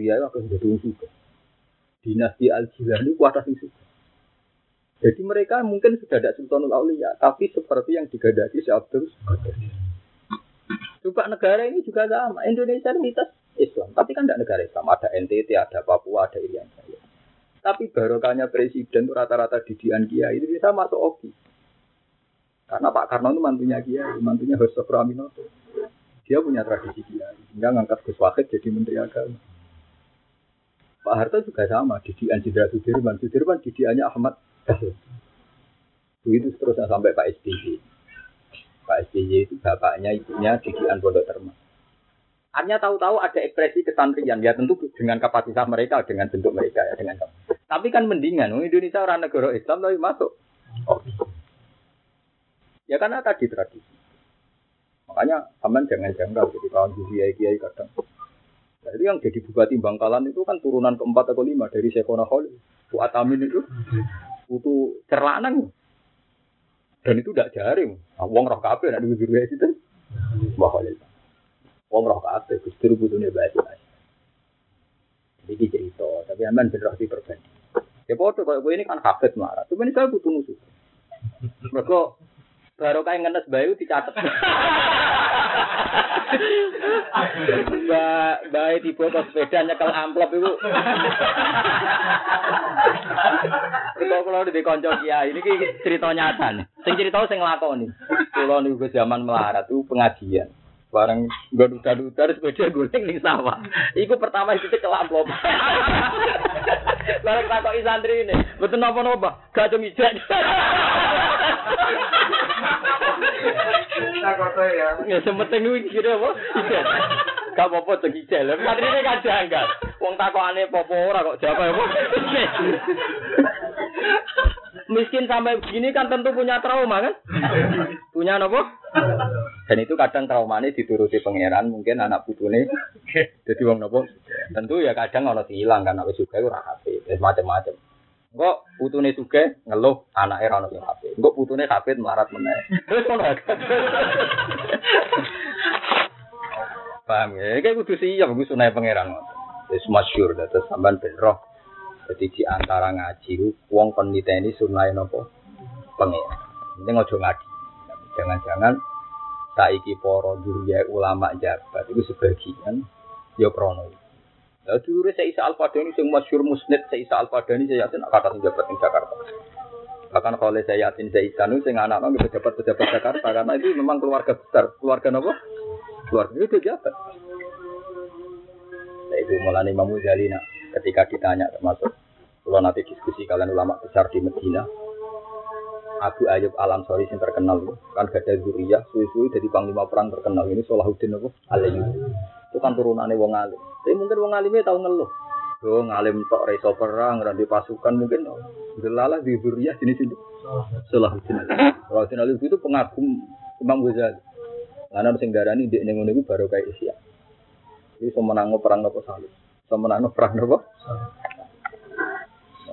Ya, akan jadi juga. Dinasti Al Jilani kuasa sing suka. Jadi mereka mungkin sudah ada Sultanul Aulia, tapi seperti yang digadaki si Abdul. Coba negara ini juga sama. Indonesia ini mitos Islam. Tapi kan tidak negara Islam. Ada NTT, ada Papua, ada Irian Jaya. Tapi barokahnya presiden rata-rata didian kiai itu bisa masuk oki. Karena Pak Karno itu mantunya kiai, mantunya Hosto Praminoto. Dia punya tradisi kiai. Hingga ngangkat Gus Wahid jadi menteri agama. Pak Harto juga sama, didian Jenderal Sudirman. Sudirman didiannya Ahmad Begitu seterusnya sampai Pak SBY. Pak SBY itu bapaknya, ibunya didian Pondok Termas. Artinya tahu-tahu ada ekspresi kesantrian, ya tentu dengan kapasitas mereka, dengan bentuk mereka ya, dengan Tapi kan mendingan, Indonesia orang negara Islam tapi masuk. Oh. Ya karena tadi tradisi. Makanya aman jangan janggal jadi kawan kiai kiai kadang. Jadi yang jadi bupati Bangkalan itu kan turunan keempat atau lima dari Sekona Kholi. Fuad Amin itu itu cerlanang. Dan itu tidak jaring. Nah, wong roh kabeh nek di itu. Khalil. Wong roh kabeh Gusti butune bae. Jadi cerita, tapi aman bener di perbanding. Ya foto kalau gue ini kan hafid marah. Tapi ini saya butuh musuh. Mereka baru kayak ngenes bayu dicatat. Mbak Mbak tiba ke sepeda nyekel amplop itu. Kita kalau di konco kiai ini cerita nyata nih. Sing cerita sing nglakoni. Kula niku zaman melarat itu pengajian. Barang gak duda-duda sepeda guling ning sawah. Iku pertama itu cekel amplop. Barang takok santri ini, betul napa-napa, gak cung ijek. ya. Ya sementing kuwi kira apa? Ijek. Gak apa-apa cung ijek. Lah santrine kan janggal. Wong takokane apa ora kok jawab apa? Miskin sampai begini kan tentu punya trauma kan? Punya apa? Dan itu kadang trauma ini dituruti pangeran, mungkin anak putune jadi wong nopo. Tentu ya kadang ono hilang kan wis juga ora HP, macam-macam. Engko putune suge ngeluh anake ora ono HP. Engko putune HP melarat meneh. Terus Paham ya? Kayak kudu siap gue sunai pangeran. Wis masyhur terus sampean roh. Jadi di antara ngaji wong kon niteni sunai nopo pangeran. Ini ngojo ngaji. Jangan-jangan saiki para duriya ulama jabat itu sebagian ya krono. Lah dulure Isa Al-Fadani sing masyhur musnid Isa Al-Fadani saya yakin kata jabat di Jakarta. Bahkan kalau saya yakin saya Isanu sing anak-anak pejabat-pejabat Jakarta karena itu memang keluarga besar. Keluarga apa? Keluarga itu jabat. Nah, itu mulai Imam Ghazali ketika ditanya termasuk kalau nanti diskusi kalian ulama besar di Medina, Abu Ayub Al Ansori yang terkenal kan gak ada zuriyah suwi-suwi jadi panglima perang terkenal. Ini Salahuddin apa? Al itu kan turunannya wong alim. Tapi mungkin wong alimnya tahu ngeluh. Yo ngalim tok reso perang di pasukan mungkin. Gelalah di zuriyah sini sini Salahuddin Salahuddin Al itu pengagum Imam Ghazali. Karena sing darani dia nengun itu baru kayak Isya. Ini semenang perang nopo salib semenang perang nopo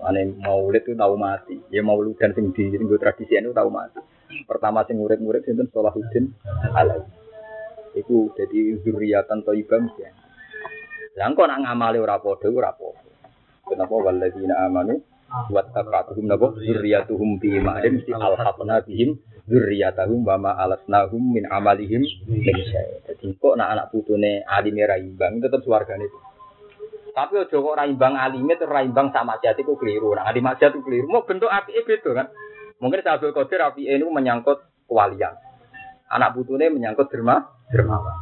Ane maulid itu tahu mati. Ya maulid dan sing di gue tradisi itu tahu mati. Pertama sing murid-murid itu Salahuddin Alawi. Iku jadi zuriatan thayyibah mesti. Lah kok nak ngamali ora padha ora apa Kenapa walladzina amanu wa taqatuhum nabo zurriyatuhum bi ma'in mesti alhaqna bihim zurriyatahum wa ma alasnahum min amalihim min syai. Dadi kok nak anak putune alime ra imbang tetep swargane. Tapi ojo kok raimbang alime terus raimbang sama jati ku keliru. Nah, di maksiat itu keliru. Mau bentuk api itu kan. Mungkin Abdul Qadir api ini menyangkut kewalian. Anak putune menyangkut derma, dermawan.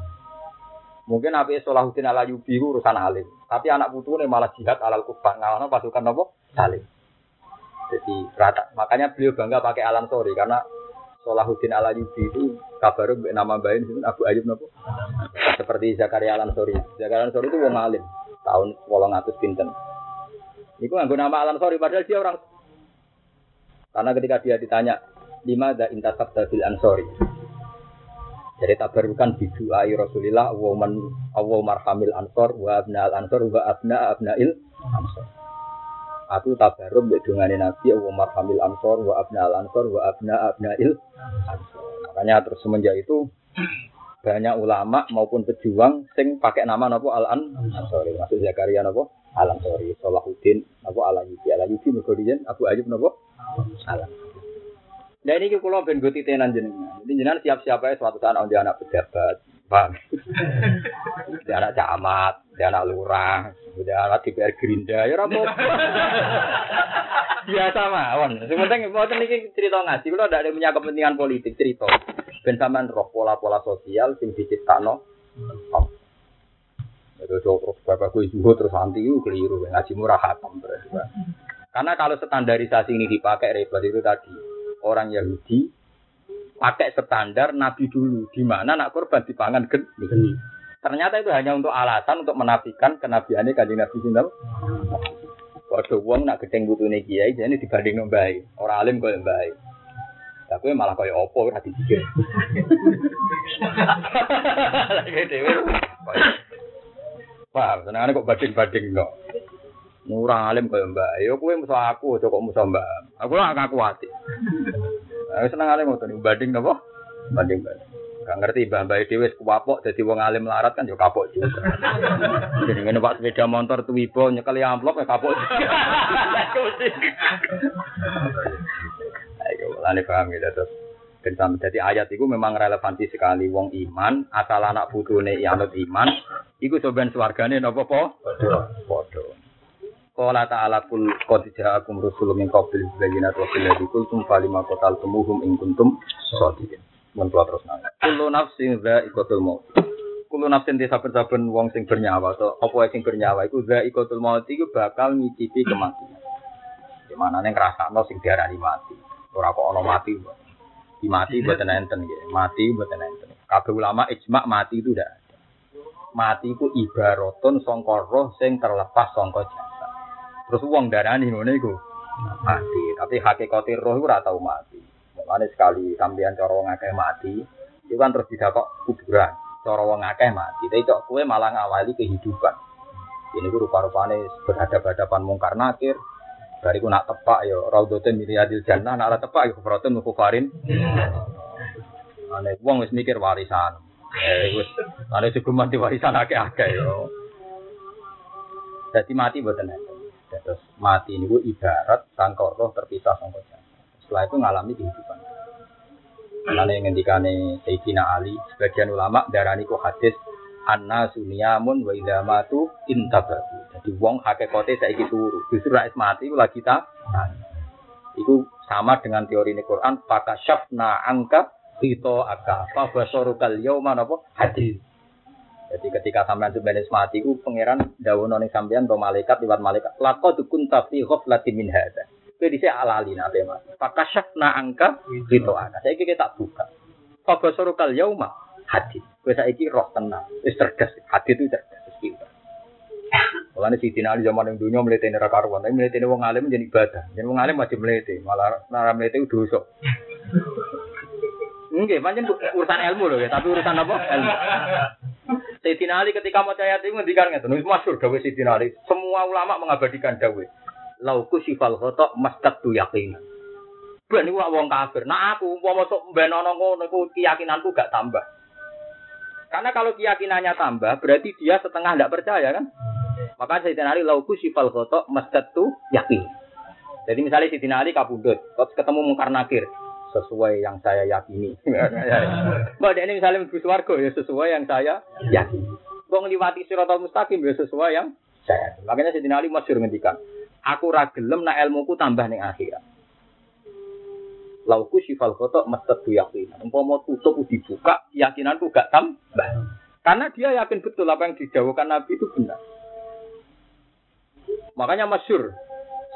Mungkin api Solahuddin ala Yubi urusan alim. Tapi anak putune malah jihad alal kufar. Ngalana pasukan apa? Salim. Jadi rata. Makanya beliau bangga pakai alam sorry karena Solahuddin ala Yubi itu kabar nama bayin Abu Ayub nopo. Seperti Zakaria Alam Sori. Zakaria Alam Sori itu wong alim tahun atus pinten. Itu nggak nama alam sorry padahal dia orang. Karena ketika dia ditanya lima ada intasab bil ansori. Jadi tabarukan bidu ayi Rasulillah wa man awu marhamil ansor wa abna al ansor wa abna abnail ansor. Aku tabaruk mbek dungane Nabi wa marhamil ansor wa abna al ansor wa abna abnail ansor. Makanya terus semenjak itu banyak ulama maupun pejuang sing pakai nama nopo Al An Ansori maksud Zakaria nopo Al Ansori Salahuddin nopo Al Ayyubi Al Ayyubi mergodian Abu Ayyub nopo Al Nah ini kalau ben gue titenan jenengan. Jenengan siap-siap aja suatu saat on anak pejabat, bang. dia anak camat, dia anak lurah, dia anak DPR Gerinda, ya rapo. Biasa mawon. Sementing mau ini cerita ngaji, kalau ada yang punya kepentingan politik cerita. Ben sampean roh pola-pola sosial sing diciptakno. Terus bapak gue zuhud terus anti itu keliru ngaji murah hatam berarti. Karena kalau standarisasi ini dipakai repot itu tadi orang Yahudi pakai standar Nabi dulu di mana nak korban dipangan geni. Ternyata itu hanya untuk alasan untuk menafikan kenabiannya kanjeng Nabi Sinten. Waduh, wong nak gedeng butune kiai, jadi dibanding nombai. Orang alim kau yang baik. Tapi malah kaya opo ora dipikir. Lagi senengane kok bading-bading kok. Murah alim kaya mbak. Ya kowe musuh aku, kok musuh mbak. Aku lah aku hati. Aku seneng alim ngoten bading napa? Bading-bading. Gak ngerti mbah mbah dhewe wis kuwapok dadi wong alim larat kan yo kapok juga. Jadi ngene Pak sepeda motor tuwibo nyekel amplop ya kapok. Ayo, lane paham gitu terus. Dan jadi ayat itu memang relevansi sekali wong iman, asal anak putune anut iman, iku soben swargane napa po? Padha. Padha. Qala ta'ala kul qad ja'akum rusulun min qabli bayyinati wa qul ladzi kuntum falima qataltumuhum in kuntum shadiqin. Mun kula terus nang. Kullu nafsin dha'iqatul maut. Kullu nafsin di saben-saben wong sing bernyawa atau apa sing bernyawa iku dha'iqatul maut iku bakal ngicipi kematian. Di mana ning ngrasakno sing diarani mati. Ora kok ana mati. Di mati mboten enten nggih. Mati mboten enten. Kabeh ulama ijma mati itu ndak ada. Mati iku ibaratun sangka roh sing terlepas sangka jasad. Terus wong darani ngono iku mati. Tapi hakikate roh ora tau mati. Mulane sekali sampeyan cara wong akeh mati, itu kan terus didakok kuburan. Cara wong akeh mati, tapi cok kowe malah ngawali kehidupan. Ini ku rupa-rupane berhadapan-hadapan mungkar nakir, Bariku nak tepak ya raudhatin min riyadil jannah, nak ora tepak ya kufratun kufarin. Ane wong wis mikir warisan. Eh wis ane seguman di warisan akeh-akeh ya. Jadi mati mboten. Terus mati niku ibarat sangka roh terpisah sangka jasad. Setelah itu ngalami kehidupan. Mulane ngendikane Sayyidina Ali, sebagian ulama darani ku hadis anna sunyamun wa idza matu intabahu. Jadi wong hakikate saiki turu. Justru nek mati iku lagi ta. Iku sama dengan teori ini Quran, syafna angka hito aka fa basarukal yauma napa hadis. Jadi ketika sampean sebenarnya mati ku pangeran dawono ning sampean to malaikat liwat malaikat laqad kunta fi ghaflatin min hadza. Kowe dhisik alali nate mati. syafna angka hito aka. Saiki kita buka. Fa basarukal yauma hadis. Kowe saiki roh tenang, wis. Hadis itu cerdas, wis pinter. Mulane si Tina zaman yang dunia melete nera karuan, tapi melete wong alim jadi ibadah. Jadi wong alim masih melete, malah nara itu dosa. Enggak, pancen urusan ilmu loh ya, tapi urusan apa? Ilmu. Sayyidina Ali ketika mau ayat itu ngendikan ngeten, wis masyhur dawuh Sayyidina Ali. Semua ulama mengabadikan dawuh. Lauku sifal khotok mastat tu yakin. Ben iku wong kafir. Nah aku umpama sok mbenono ngono iku keyakinanku gak tambah. Karena kalau keyakinannya tambah, berarti dia setengah tidak percaya kan? Maka Sayyidina Ali lauku sifal khotok masjid tuh yakin. Jadi misalnya Sayyidina Ali kabudut, terus ketemu mungkar nakir, sesuai yang saya yakini. Mbak ini misalnya mlebu swarga ya sesuai yang saya yakini. Wong liwati siratal mustaqim ya sesuai yang saya. Makanya Sayyidina Ali masyhur ngendikan, aku ra gelem nak ilmuku tambah ning akhirat lauku sifal koto mestet yakin. mau tutup dibuka, keyakinanku gak tambah. Karena dia yakin betul apa yang dijawabkan Nabi itu benar. Makanya masyur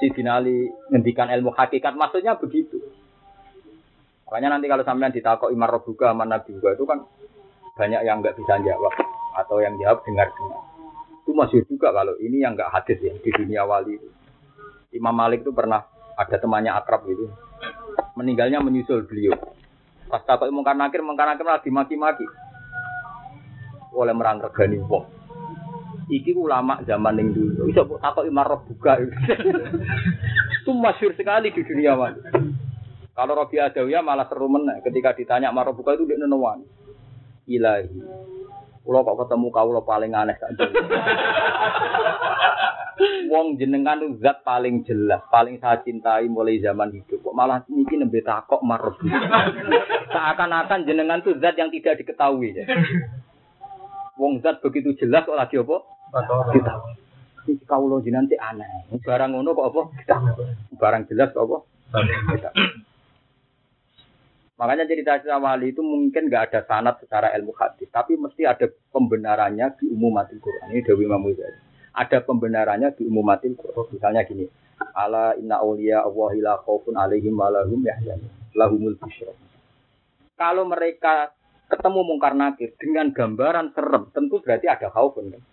si Dinali ngendikan ilmu hakikat maksudnya begitu. Makanya nanti kalau sampean ditakok Imar Robuka sama Nabi juga itu kan banyak yang nggak bisa jawab atau yang jawab dengar-dengar. Itu masyur juga kalau ini yang nggak hadis ya di dunia wali itu. Imam Malik itu pernah ada temannya akrab gitu meninggalnya menyusul beliau. Pas takut mungkar nakir, mungkar nakir malah dimaki-maki oleh merang regani wong. Iki ulama zaman yang dulu. Bisa takut imar buka. Itu masyur sekali di dunia wali. Kalau Robi Adawiyah malah seru meneh ketika ditanya marah buka itu dia nenuan. Ilahi. Kalau kok ketemu kau lo paling aneh kan. Wong jenengan itu zat paling jelas, paling saya cintai mulai zaman hidup. Kok malah niki nembe takok maruf. Seakan-akan jenengan itu zat yang tidak diketahui. Ya. Wong zat begitu jelas kok lagi apa? Kita. Kau lo nanti aneh. Barang ngono kok apa? Kita. Barang jelas kok apa? Kita. Makanya cerita cerita wali itu mungkin nggak ada sanat secara ilmu hadis, tapi mesti ada pembenarannya di umum mati Quran. Ini Dewi Imam ada pembenarannya di umum mati Misalnya gini, ala inna awliya Allahi la alaihim wa yahzanun. Lahumul busyra. Kalau mereka ketemu mungkar nakir dengan gambaran serem, tentu berarti ada khaufun kan.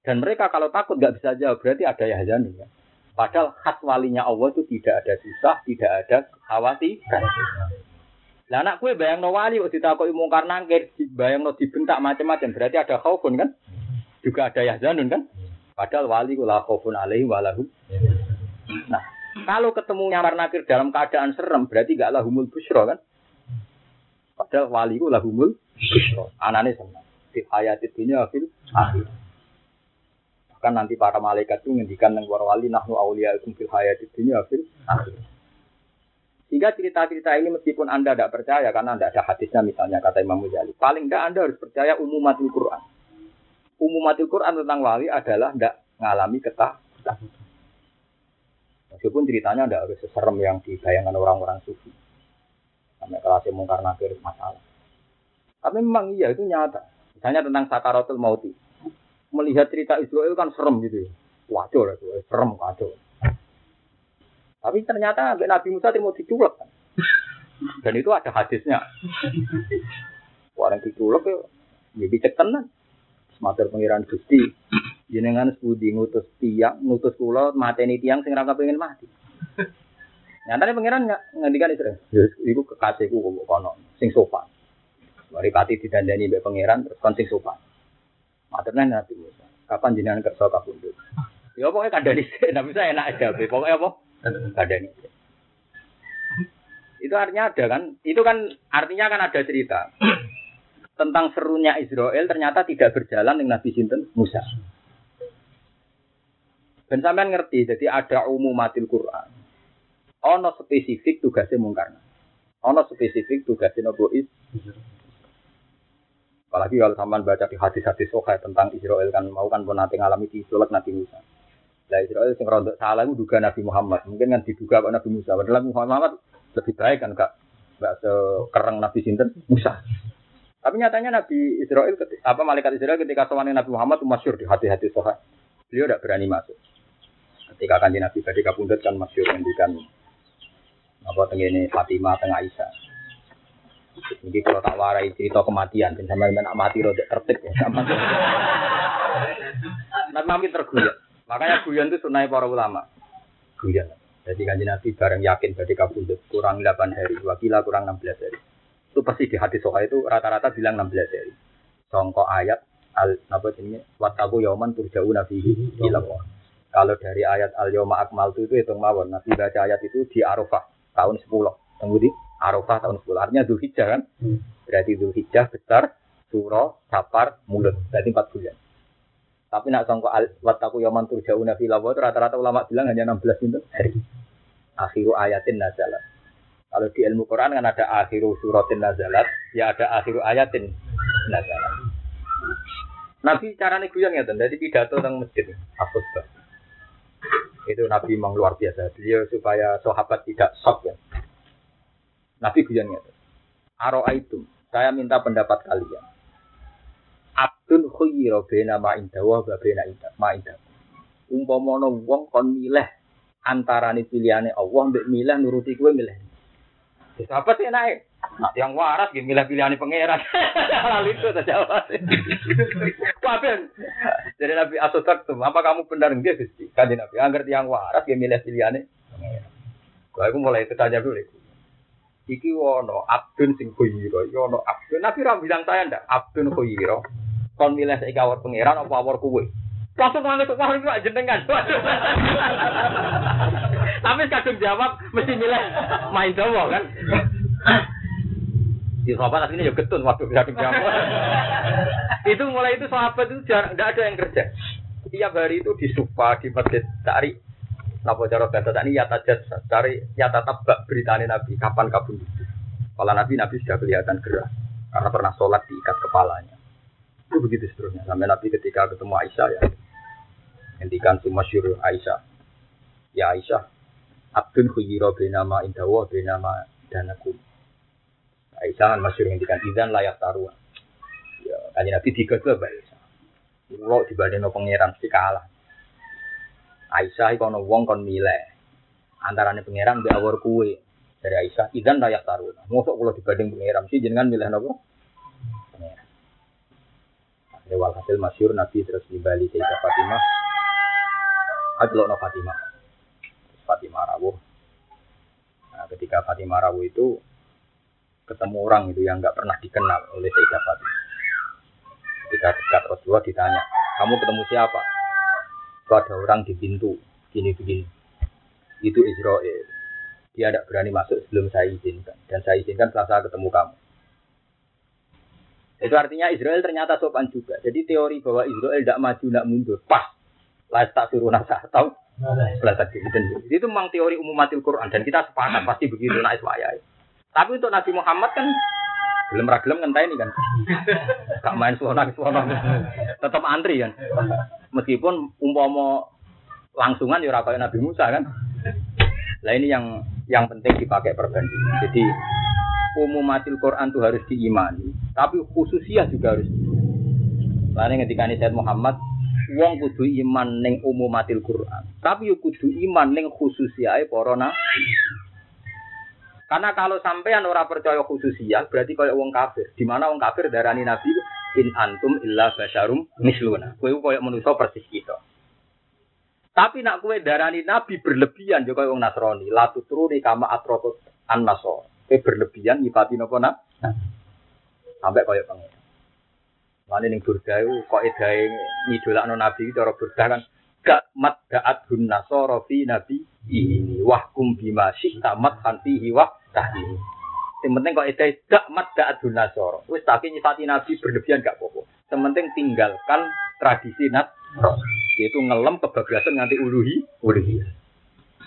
Dan mereka kalau takut nggak bisa jawab, berarti ada yahzanun kan. Padahal khas walinya Allah itu tidak ada susah, tidak ada kekhawatiran. Lah anak kue bayang no wali kok ditakoki mungkar nangkir, bayang no dibentak macam-macam, berarti ada khaufun kan? Juga ada yahzanun kan? Padahal wali kula khaufun alaihi walahu. Nah, kalau ketemu nyamar nakir dalam keadaan serem, berarti gak lahumul busro kan? Padahal wali ku lahumul busro. Anane senang. Di hayat dunia fil akhir. Bahkan nanti para malaikat itu ngendikan nang wali nahnu auliya'ikum fil hayat dunia fil akhir. Sehingga cerita-cerita ini meskipun Anda tidak percaya karena tidak ada hadisnya misalnya kata Imam Muzali. Paling tidak Anda harus percaya umumatul Quran. Umumatul Quran tentang wali adalah tidak mengalami ketakutan. Meskipun ceritanya tidak harus seserem yang dibayangkan orang-orang sufi. Sampai kelas mungkar nakir masalah. Tapi memang iya itu nyata. Misalnya tentang sakaratul mauti. Melihat cerita Israel kan serem gitu. Wajar itu, serem kacau. Tapi ternyata Nabi Musa mau diculek kan. Dan itu ada hadisnya. Orang diculek ya, ya dicek tenan. Matur pengiran Gusti, jenengan sepudi ngutus tiang, ngutus kula mateni tiang sing ra pengen mati. Nyatane pengiran ngendikan itu, ya iku kekasihku kok kono, sing sopan. Mari pati didandani mbek pangeran terus kon sing sopan. Maturnya Nabi Musa, kapan jenengan kerja kabundut? Ya pokoknya kandani sih, tapi saya enak aja, pokoknya apa? Kandani. Itu artinya ada kan? Itu kan artinya kan ada cerita tentang serunya Israel ternyata tidak berjalan dengan Nabi Sinten Musa. Dan sampean ngerti, jadi ada umumatil Quran. Ono spesifik tugasnya mungkar. Ono spesifik tugasnya Nabi Apalagi kalau sampean baca di hadis-hadis sokai tentang Israel kan mau kan pun nanti ngalami di Nabi Musa. Nah Israel sing rontok salah itu duga Nabi Muhammad. Mungkin kan diduga Nabi Musa. Padahal Muhammad lebih baik kan kak. Gak sekereng Nabi Sinten Musa. Tapi nyatanya Nabi Israel, apa malaikat Israel ketika soalnya Nabi Muhammad masyur di hati-hati sohat. Beliau tidak berani masuk. Ketika kan Nabi Badi Kabundet kan masyur mendikan apa tenggine Fatimah tengah Aisyah. Jadi kalau tak warai cerita kematian, sama dengan mati rodok tertib ya. Nabi makin terguyak. Makanya guyon itu sunai para ulama. Guyon. Jadi kan Nabi bareng yakin Badi Kabundet kurang 8 hari, wakila kurang 16 hari itu pasti di hadis soha itu rata-rata bilang 16 hari. Songkok ayat al apa ini wataku yoman turjau nabi bilang Kalau dari ayat al yoma akmal itu hitung mawon. Nabi baca ayat itu di Arafah tahun 10. Tunggu di Arafah tahun 10. Artinya Zulhijjah kan? Hmm. Berarti Zulhijjah besar, Suro, Sapar, Mulut. Berarti 4 bulan. Tapi nak songko al wataku yoman turjau nabi itu rata-rata ulama bilang hanya 16 hari. Akhiru ayatin nazalat. Kalau di ilmu Quran kan ada akhiru suratin nazalat, ya ada akhiru ayatin nazalat. Nabi caranya guyon ya, dari pidato tentang masjid, bah. Itu Nabi memang luar biasa. Beliau supaya sahabat tidak shock ya. Nabi guyon ya. Aro itu, saya minta pendapat kalian. Abdun khuyiro bena ma indawa wa bena ma indawa. Umpamono wong kon milih antarane pilihane Allah mbek milih nuruti kowe milih Sahabat sih naik. Nah, yang waras gitu milih pilihan pangeran. Lalu itu saja Kabeh. Jadi Nabi Asotak tuh, apa kamu benar enggak Gusti? Kan Nabi angger yang waras dia milih pilihannya. Kalau aku mulai tanya dulu. Iki wono abdun sing khuyiro, iki wono abdun. Nabi ram bilang saya ndak abdun khuyiro. Kon milih saiki awor pangeran apa awor kuwe? Langsung nganggep wah itu jenengan. Tapi kadung jawab mesti milih main Jawa kan. Di sahabat aslinya ya ketun waktu kadung jawab. itu mulai itu sahabat itu tidak ada yang kerja. Tiap hari itu di supa di masjid cari Napa cara bahasa tadi ya tajat cari ya tetap beritanya Nabi kapan kabun itu. Kalau Nabi Nabi sudah kelihatan gerah karena pernah sholat diikat kepalanya. Itu begitu seterusnya. Sampai Nabi ketika ketemu Aisyah ya, Hentikan si masyur Aisyah. Ya Aisyah, Abdun khuyiro benama indawa benama danakum. Aisyah kan masyur hentikan izan layak taruhan. Ya, kanji Nabi tiga ke Aisyah. Kulo dibanding pangeran si kalah. Aisyah kono wong kon milih. Antarane pangeran mbek awor kuwe. Dari Aisyah, izan layak taruhan. Mosok kulo dibanding pangeran sih jenengan milih nopo? Lewal hasil masyur Nabi terus nimbali Sayyidah Fatimah. Adelok no Fatimah. Terus Fatimah rawuh. Nah, ketika Fatimah rawuh itu ketemu orang itu yang nggak pernah dikenal oleh Sayyidah Fatimah. Ketika dekat Rasulullah ditanya, kamu ketemu siapa? Itu ada orang di pintu, gini begini. Itu Israel. Dia tidak berani masuk sebelum saya izinkan. Dan saya izinkan setelah saya ketemu kamu. Itu artinya Israel ternyata sopan juga. Jadi teori bahwa Israel tidak maju, tidak mundur. Pas. Lah tak suruh nasa atau itu memang teori umum matil Quran dan kita sepakat pasti begitu naik. Tapi untuk Nabi Muhammad kan belum ragilem ngentai ini kan. Gak main suara suara. Tetap antri kan. Meskipun umpama langsungan ya Nabi Musa kan. Lah ini yang yang penting dipakai perbandingan. Jadi umumatil Quran itu harus diimani, tapi khususiah juga harus. Lain ketika ini Said Muhammad, wong kudu iman neng umumatil Quran, tapi kudu iman neng khususiah para Karena kalau sampean ora percaya khususiah, berarti kaya wong kafir. Di mana wong kafir darani Nabi in antum illa basyarum misluna. Kowe koyo manusa persis kita. Tapi nak kue darani Nabi berlebihan juga wong Nasrani, latu turuni kama atrotut an Kue berlebihan nyifati nopo nak? Sampai kaya pengen. Mana ning burda itu kok edae ngidolakno Nabi cara burda kan gak mat daat hun nasoro fi nabi ini wahkum bima tamat hanti hiwah tadi. Yang penting kok edae gak mat daat hun nasoro. Wis tapi nyifati Nabi berlebihan gak apa-apa. Yang penting tinggalkan tradisi nat yaitu ngelem kebablasan nganti uluhi uluhi.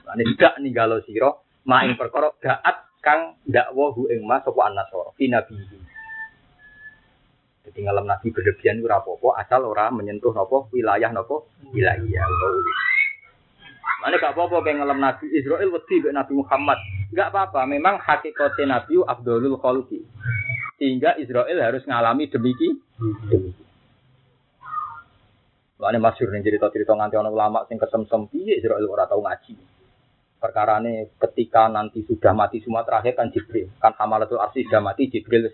Lan tidak ninggalo sira maing perkara daat kang dakwahu ing mas sapa an-nasara fi nabihi. Jadi ngalam nabi berlebihan ora apa-apa asal ora menyentuh napa wilayah napa wilayah utawa Mana gak apa-apa kayak ngalam Nabi Israel wedi Nabi Muhammad. Gak apa-apa, memang hakikatnya Nabi Abdulul Khalqi. Sehingga Israel harus ngalami demikian. Demikian. Lalu masyur nih cerita-cerita nganti orang ulama sing kesemsem piye Israel ora tau ngaji perkara ini ketika nanti sudah mati semua terakhir kan Jibril kan Hamalatul Arsi sudah mati Jibril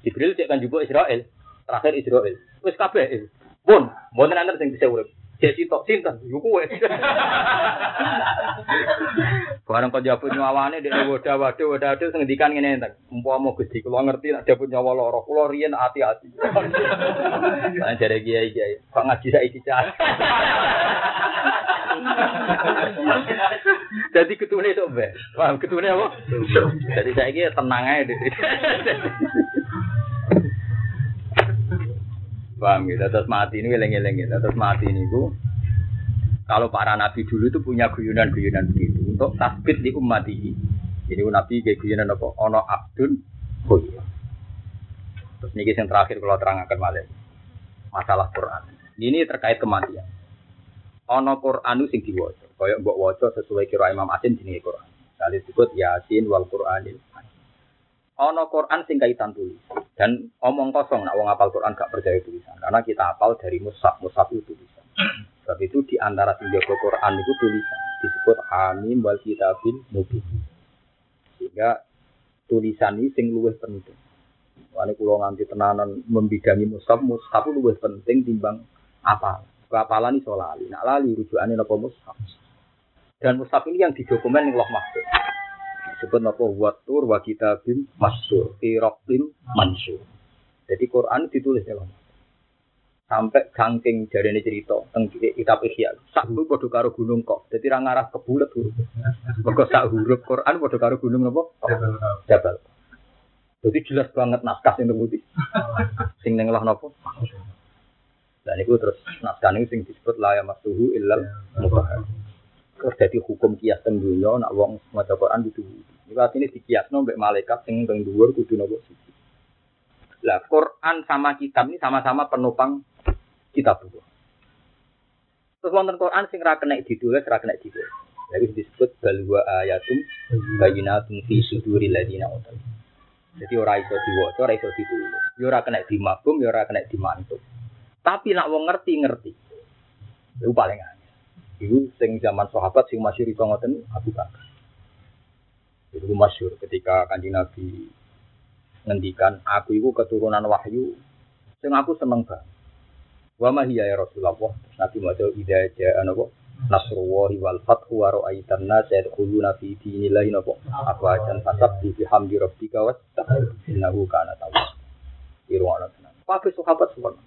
Jibril cek kan juga Israel terakhir Israel. Wes kabeh pun mau nanti yang bisa urip cek sitok sinten yo kowe barang kau jawab nyawane dek wadah wadah wadah wadah sing ngendikan ngene enten umpama Gusti kula ngerti nek jawab nyawa loro kula riyen hati-hati Nah, jare kiai kiai, kok ngaji saiki cah. Jadi ketune itu be. Paham ketune apa? Jadi saya ini tenang aja. Paham gitu. Terus mati ini eleng-eleng gitu. Terus mati ini bu. Kalau para nabi dulu itu punya guyonan-guyonan begitu untuk tasbit di umat ini. Jadi nabi kayak guyonan apa? Ono abdun guyon. Terus ini yang terakhir kalau terangkan malam masalah Quran. Ini terkait kematian. Ono Quran sing diwaca. Kaya mbok waca sesuai kira Imam Asin jenenge Quran. Kali disebut Yasin wal Qur'anil Ono Quran sing kaitan tulis dan omong kosong nak wong apal Quran gak percaya tulisan karena kita apal dari mushaf mushaf itu tulisan. Sebab itu di antara sing Quran itu tulisan disebut Hamim wal Kitabil Mubin. Sehingga tulisan ini sing luwih penting. Wani kulo nganti tenanan membidangi mushaf, mushaf luwih penting timbang apal. Keapalan iso lali. Nak lali rujukannya napa mushaf. Dan mushaf ini yang didokumen yang Allah Mahfud. Disebut napa watur wa kitabim masur. Fi mansur. Jadi Quran ditulis ya sampai gangking dari ini cerita tentang kitab ikhya sak bodoh karo gunung kok. Jadi orang arah ke bulat huruf. Mereka sak huruf Quran bodoh karo gunung apa? Jabal. Jadi jelas banget naskah yang putih sing neng lah dan itu terus naskah ini sing disebut layam masuhu illal mutahar. Terus jadi hukum kias tentunya nak wong maca Quran. Ini artinya dikiasno mbek malaikat sing teng dhuwur kudu nopo siji. Lah Quran sama kitab ini sama-sama penopang kitab itu. Terus wonten Quran sing ra kena ditulis, ra kena ditulis. Jadi disebut balwa ayatum bayinatum fi suduril ladina utul. Jadi ora iso diwaca, ora iso ditulis. Ya ora kena dimagum, ya ora kena dimantuk. Tapi nak wong ngerti ngerti. Itu paling Itu sing zaman sahabat sing masyhur iso ngoten Abu Bakar. Itu masyhur ketika Kanjeng Nabi ngendikan aku itu keturunan wahyu sing aku seneng banget. Wa ma hiya ya Rasulullah. Nabi maca idza jaa napa nasrullahi wal fathu wa ra'aitan nas yadkhuluna fi dinillahi napa afwajan fasabbi bihamdi rabbika wastaghfir innahu kana tawwab. Irwana tenan. Kabeh sahabat semua.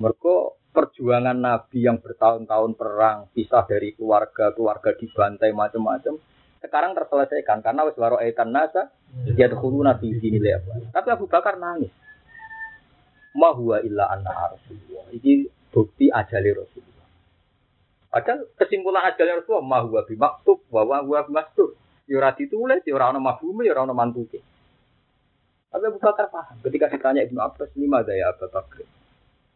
Mergo perjuangan Nabi yang bertahun-tahun perang, pisah dari keluarga, keluarga dibantai macam-macam, sekarang terselesaikan karena wis waro aitan nasa dia dahulu nabi sini lepas. Tapi Abu Bakar nangis. Ma huwa illa anna Rasulullah. Ini bukti ajali Rasulullah. Padahal kesimpulan ajali Rasulullah ma huwa bimaktub wa wa huwa bimaktub. Ya ora ditulis, ya ora ono mafhume, ya ora mantuke. Tapi Abu Bakar paham. Ketika ditanya Ibnu Abbas, lima daya Abu Bakar.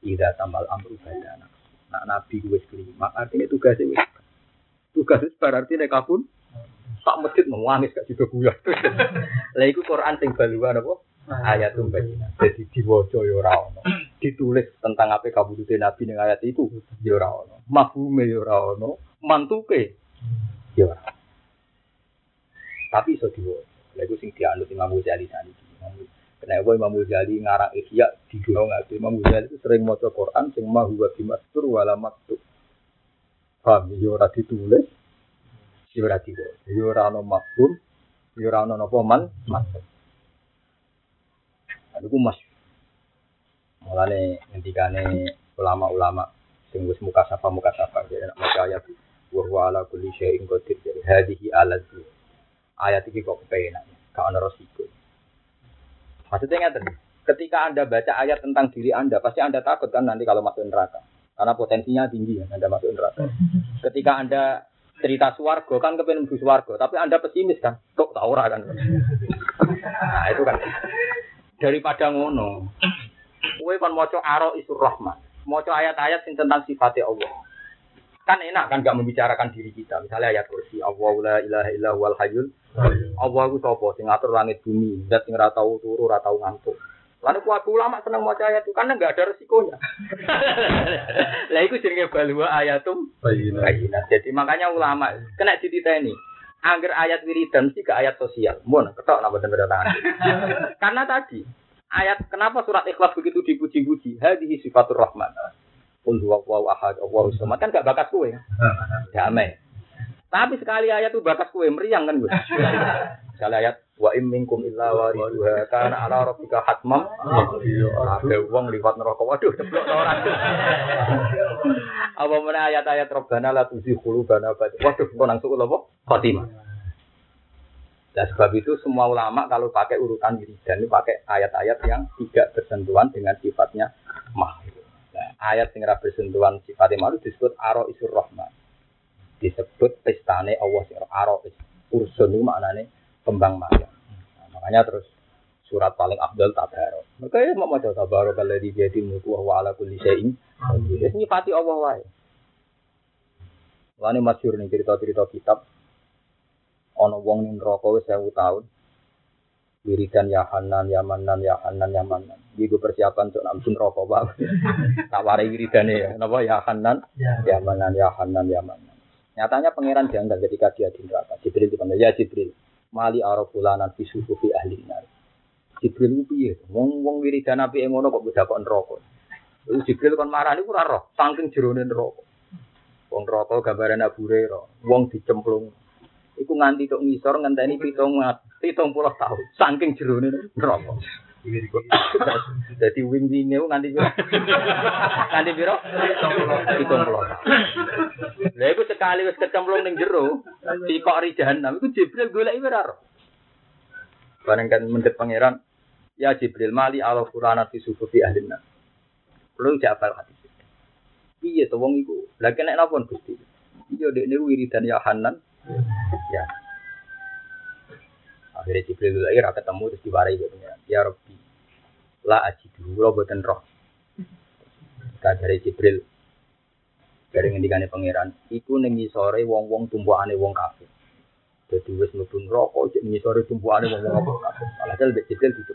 Ida tambal amru badana. Nak Nabi wis kelima, artinya tugasnya wis. Tugas berarti nek kabun tak masjid menangis gak juga guyon. Lah iku Quran sing baluan apa? Ayatum bayyinah. Jadi diwaca ya ora. Ditulis tentang apa kabudute Nabi ning ayat itu ya ora ono. Mafhume ya mantuke ya. Tapi iso diwaca. Lah iku sing dianut Imam Ghazali saniki. Kenapa Imam Ghazali ngarang Ihya digawe ngate Imam Ghazali itu sering maca Quran sing ma huwa bimastur wala maktub. Paham? Ya ora ditulis, ya ora diwaca, ya ora ono mafhum, ya ora ono napa man maksud. Iku mas. Mulane ngendikane ulama-ulama sing wis muka sapa muka sapa jadi nak maca ayat wa huwa ala kulli syai'in qadir. Hadhihi alat ayat iki kok kepenak gak ono resiko maksudnya ngeten ketika anda baca ayat tentang diri anda pasti anda takut kan nanti kalau masuk neraka karena potensinya tinggi ya anda masuk neraka ketika anda cerita suwargo kan kepengen bu suwargo tapi anda pesimis kan kok tau kan nah itu kan daripada ngono Kue kan moco aro isur rahman, moco ayat-ayat tentang sifatnya Allah. Kan enak kan gak membicarakan diri kita. Misalnya ayat kursi, Allah la ilaha illa huwal hayyul. Allah itu sapa sing ngatur langit bumi, zat sing ora tau turu, ora tau ngantuk. Lalu kuat ulama seneng maca ayat itu karena nggak ada resikonya. Lah iku jenenge balwa ayatum bayinah. Jadi makanya ulama kena dititeni. Angger ayat wiridan sih ke ayat sosial. Mun ketok napa tanda tangan. Karena tadi ayat kenapa surat ikhlas begitu dipuji-puji? Hadhihi sifatur rahman. Qul huwallahu ahad, Allahu samad kan gak bakas kue. Damai. Tapi sekali ayat itu bakas kue meriang kan gue. Sekali ayat wa im minkum illa wariduha kana ala rabbika hatmam. Ada wong liwat neraka. Waduh, ceplok orang. Apa mana ayat-ayat Rabbana la tuzigh qulubana. Waduh, kok nang suku apa? Khotimah. Nah, sebab itu semua ulama kalau pakai urutan wiridan ini pakai ayat-ayat yang tidak bersentuhan dengan sifatnya makhluk. Nah, ayat yang bersentuhan sifatnya makhluk disebut aro isur rahman. Disebut pestane Allah sing aro is. Ursun itu maknanya kembang mayang. Nah, makanya terus surat paling abdul tabarok. Maka ya mau maca tabarok kalau di jadi mulku wa ala kulli syai'in. Ini nyifati Allah wae. Lani masyhur nih cerita-cerita kitab ana wong ning neraka wis 1000 tahun. Wiridan ya Hanan, ya Manan, ya Hanan, ya Manan. Iki gue persiapan untuk nang neraka, Pak. tak warai wiridane ya. Napa ya Hanan, ya Manan, ya Hanan, ya Manan. Nyatanya pangeran janggal ketika dia di neraka. Jibril dipanggil, ya Jibril. Mali arafulanan fi sufufi ahli nar. Jibril ku piye? Wong wong wiridan api ngono kok beda kok neraka. Lalu Jibril kon marani ora roh, saking jerone neraka. Wong neraka gambaran Abu Hurairah, wong dicemplung Iku nganti tok ngisor ngenteni pitung pitung puluh tahun. Saking jerone neraka. Jadi wing winge nganti piro? Nganti piro? Pitung puluh. Lha iku sekali wis kecemplung ning jero, sikok ri jahanam iku Jibril golek ora ro. Bareng kan mendet pangeran, ya Jibril mali ala Qur'ana fi sufufi ahlina. Perlu jafal hati. Iya to wong iku. Lah kena napa Gusti? Iya dekne wiridan ya Hanan, Ya. Akhirnya Jibril lagi ra ketemu terus diwarai gitu ya. Ya Rabbi. La aji dulu lo buatan roh. Kita dari Jibril dari ngendikane pangeran, iku ning sore wong-wong tumpuane wong kafir. Jadi wis mlebu neraka cek ning sore tumpuane wong-wong kafir. Alhasil Jibril gitu.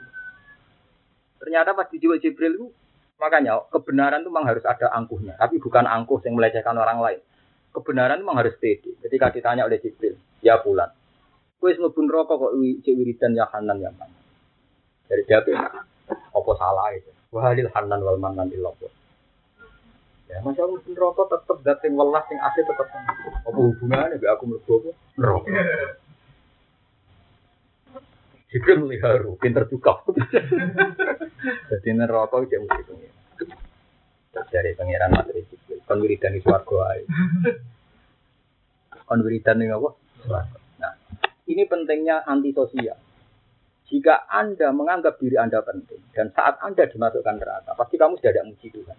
Ternyata pas dijiwa Jibril itu makanya kebenaran itu memang harus ada angkuhnya, tapi bukan angkuh yang melecehkan orang lain kebenaran memang harus pede. Ketika ditanya oleh Jibril, ya pulang. Kue mlebu rokok kok cek wiridan ya hanan ya mana. Dari dia apa salah itu. Wahalil hanan wal manan illallah. Ya, masya Allah mlebu neraka tetep dat sing welas sing asli tetep. Apa hubungannya mbek aku mlebu apa? Neraka. Jibril meliharu, pinter juga. Jadi neraka itu mesti pengiran. Dari pengiran materi Jibril. Kon wiridan di suarga ae. Kon wiridan di apa? Suarga. Nah, ini pentingnya antisosial. Jika Anda menganggap diri Anda penting, dan saat Anda dimasukkan neraka, pasti kamu sudah tidak muji Tuhan.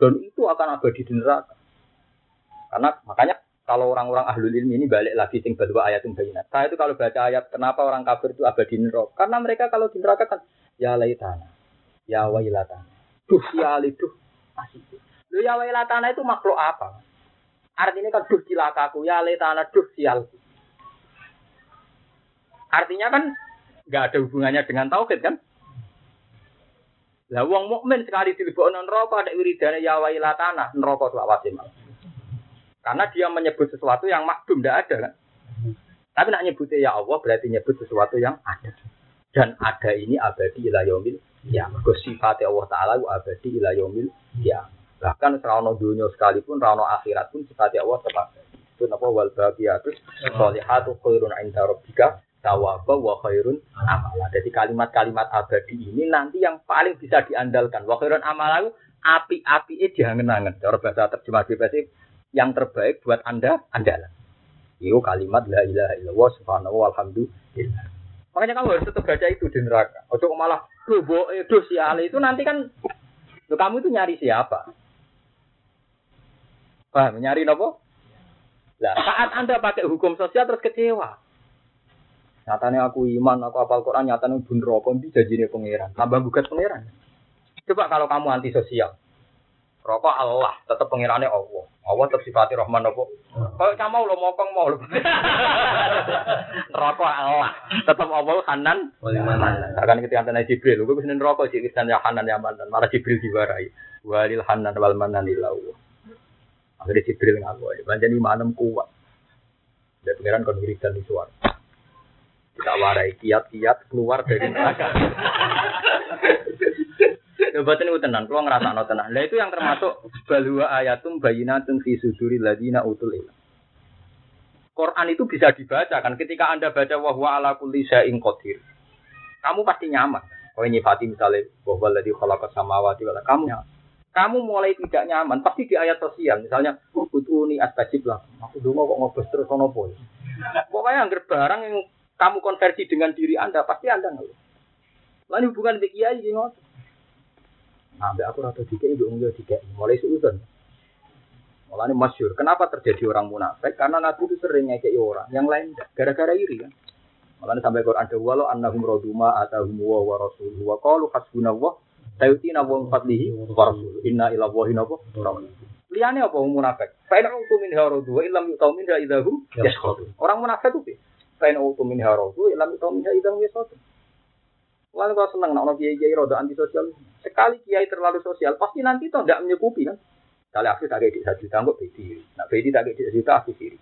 Dan itu akan abadi di neraka. Karena makanya kalau orang-orang ahlul ilmi ini balik lagi sing berdua ayat bayinat. Saya itu kalau baca ayat kenapa orang kafir itu abadi di neraka? Karena mereka kalau di neraka kan ya laitana, ya wailatana, duh ya duh asik. Lu ya wailatana itu makhluk apa? Artinya kan duh cilakaku, ya laitana duh sialku. Artinya kan nggak ada hubungannya dengan tauhid kan? Lah wong mukmin sekali dilebokno neraka ada wiridane ya wailatana, neraka selawase Karena dia menyebut sesuatu yang makdum tidak ada kan? Tapi nak nyebutnya ya Allah berarti nyebut sesuatu yang ada. Dan ada ini abadi ila yaumil ya. Sifat Allah taala abadi ila yaumil ya. Bahkan serana dunia sekalipun, serana akhirat pun sifat Allah tetap. Itu apa wal baqiyatus sholihatu khairun inda rabbika tawaba wa khairun amala. Jadi kalimat-kalimat abadi ini nanti yang paling bisa diandalkan. Wa khairun amala api-api itu diangen-angen. Cara bahasa terjemah bebas yang terbaik buat Anda andalan. Itu kalimat la ilaha illallah subhanahu walhamdulillah. Makanya kamu harus tetap baca itu di neraka. Ojo malah bobo itu si Ali itu nanti kan lo kamu itu nyari siapa? Paham? Nyari nopo? Nah, saat Anda pakai hukum sosial terus kecewa. Nyatanya aku iman, aku apal Quran, nyatanya bun rokok, ini janjinya pangeran. Tambah bukat pangeran. Coba kalau kamu anti sosial. Rokok Allah, tetap pangerannya Allah. Allah tetap sifati Rahman apa? Kalau kamu lo mokong mau lo. Rokok Allah, tetap Allah Hanan. Akan ketika antara Jibril, gue bisa rokok sih kita ya Hanan ya Manan. Malah Jibril diwarai. Walil Hanan wal Manan Allah. Akhirnya Jibril ngaku, lima enam kuat. Dan pangeran kon wiridan di suara. Kita warai kiat-kiat keluar dari neraka. Batin itu tenang, kalau ngerasa no tenang. Nah itu yang termasuk balua ayatum bayinatun fi suduri ladina utul ilm. Quran itu bisa dibaca kan ketika Anda baca wahwa ala kulli syai'in qadir. Kamu pasti nyaman. Ini Fatih misalnya bahwa ladhi khalaqa samawati wala kamu kamu mulai tidak nyaman pasti di ayat sosial misalnya utuni astajib lah aku dulu kok ngobos terus ono pokoknya angger barang yang kamu konversi dengan diri Anda, pasti Anda ngeluh. Lalu hubungan dengan kiai ini ngotot. Nah, aku rata tiga ibu enggak tiga mulai seudon. Mulai masyur. Kenapa terjadi orang munafik? Karena Nabi itu sering ngekei orang. Yang lain gara-gara iri kan. Makanya sampai Quran ada walau annahum raduma atahum wa wa rasuluhu wa qalu hasbunallah sayutina wa fadlihi wa rasuluhu inna ila wahi napa Liane apa munafik? Fa in utu min haradu wa illam yu'tu min idahum yaskhatu. Orang munafik itu Kain auto min harotu, ilam itu min idam yesot. Lalu kalau senang, nak kiai kiai roda anti sosial. Sekali kiai terlalu sosial, pasti nanti toh tidak menyukupi kan. Kali aku tak kayak satu juta, enggak bedi. Nak bedi tak kayak juta, aku siri.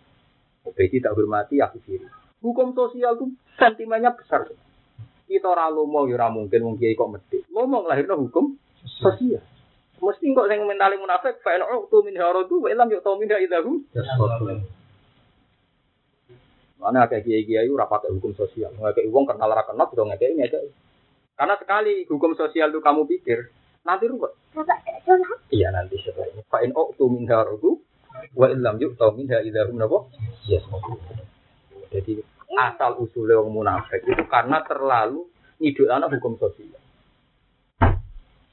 Bedi tak hormati, aku siri. Hukum sosial tuh sentimennya besar. Kita orang lomo, ya mungkin mungkin kiai kok mesti. Lomo ngelahirno hukum sosial. Mesti kok yang mentali munafik, fa'in uqtu min harotu, wa ilam yuk tau min idahum. Mana kayak kiai kiai ora pakai hukum sosial. Nggak uang kenal ra kenal sudah ngekei ngekei. Karena sekali hukum sosial itu kamu pikir nanti ruwet. Iya nanti sebenarnya. Fa'in tu min harudu wa illam yu'tau minha idahum nabo. Yes. Jadi asal usulnya orang munafik itu karena terlalu ngidul anak hukum sosial.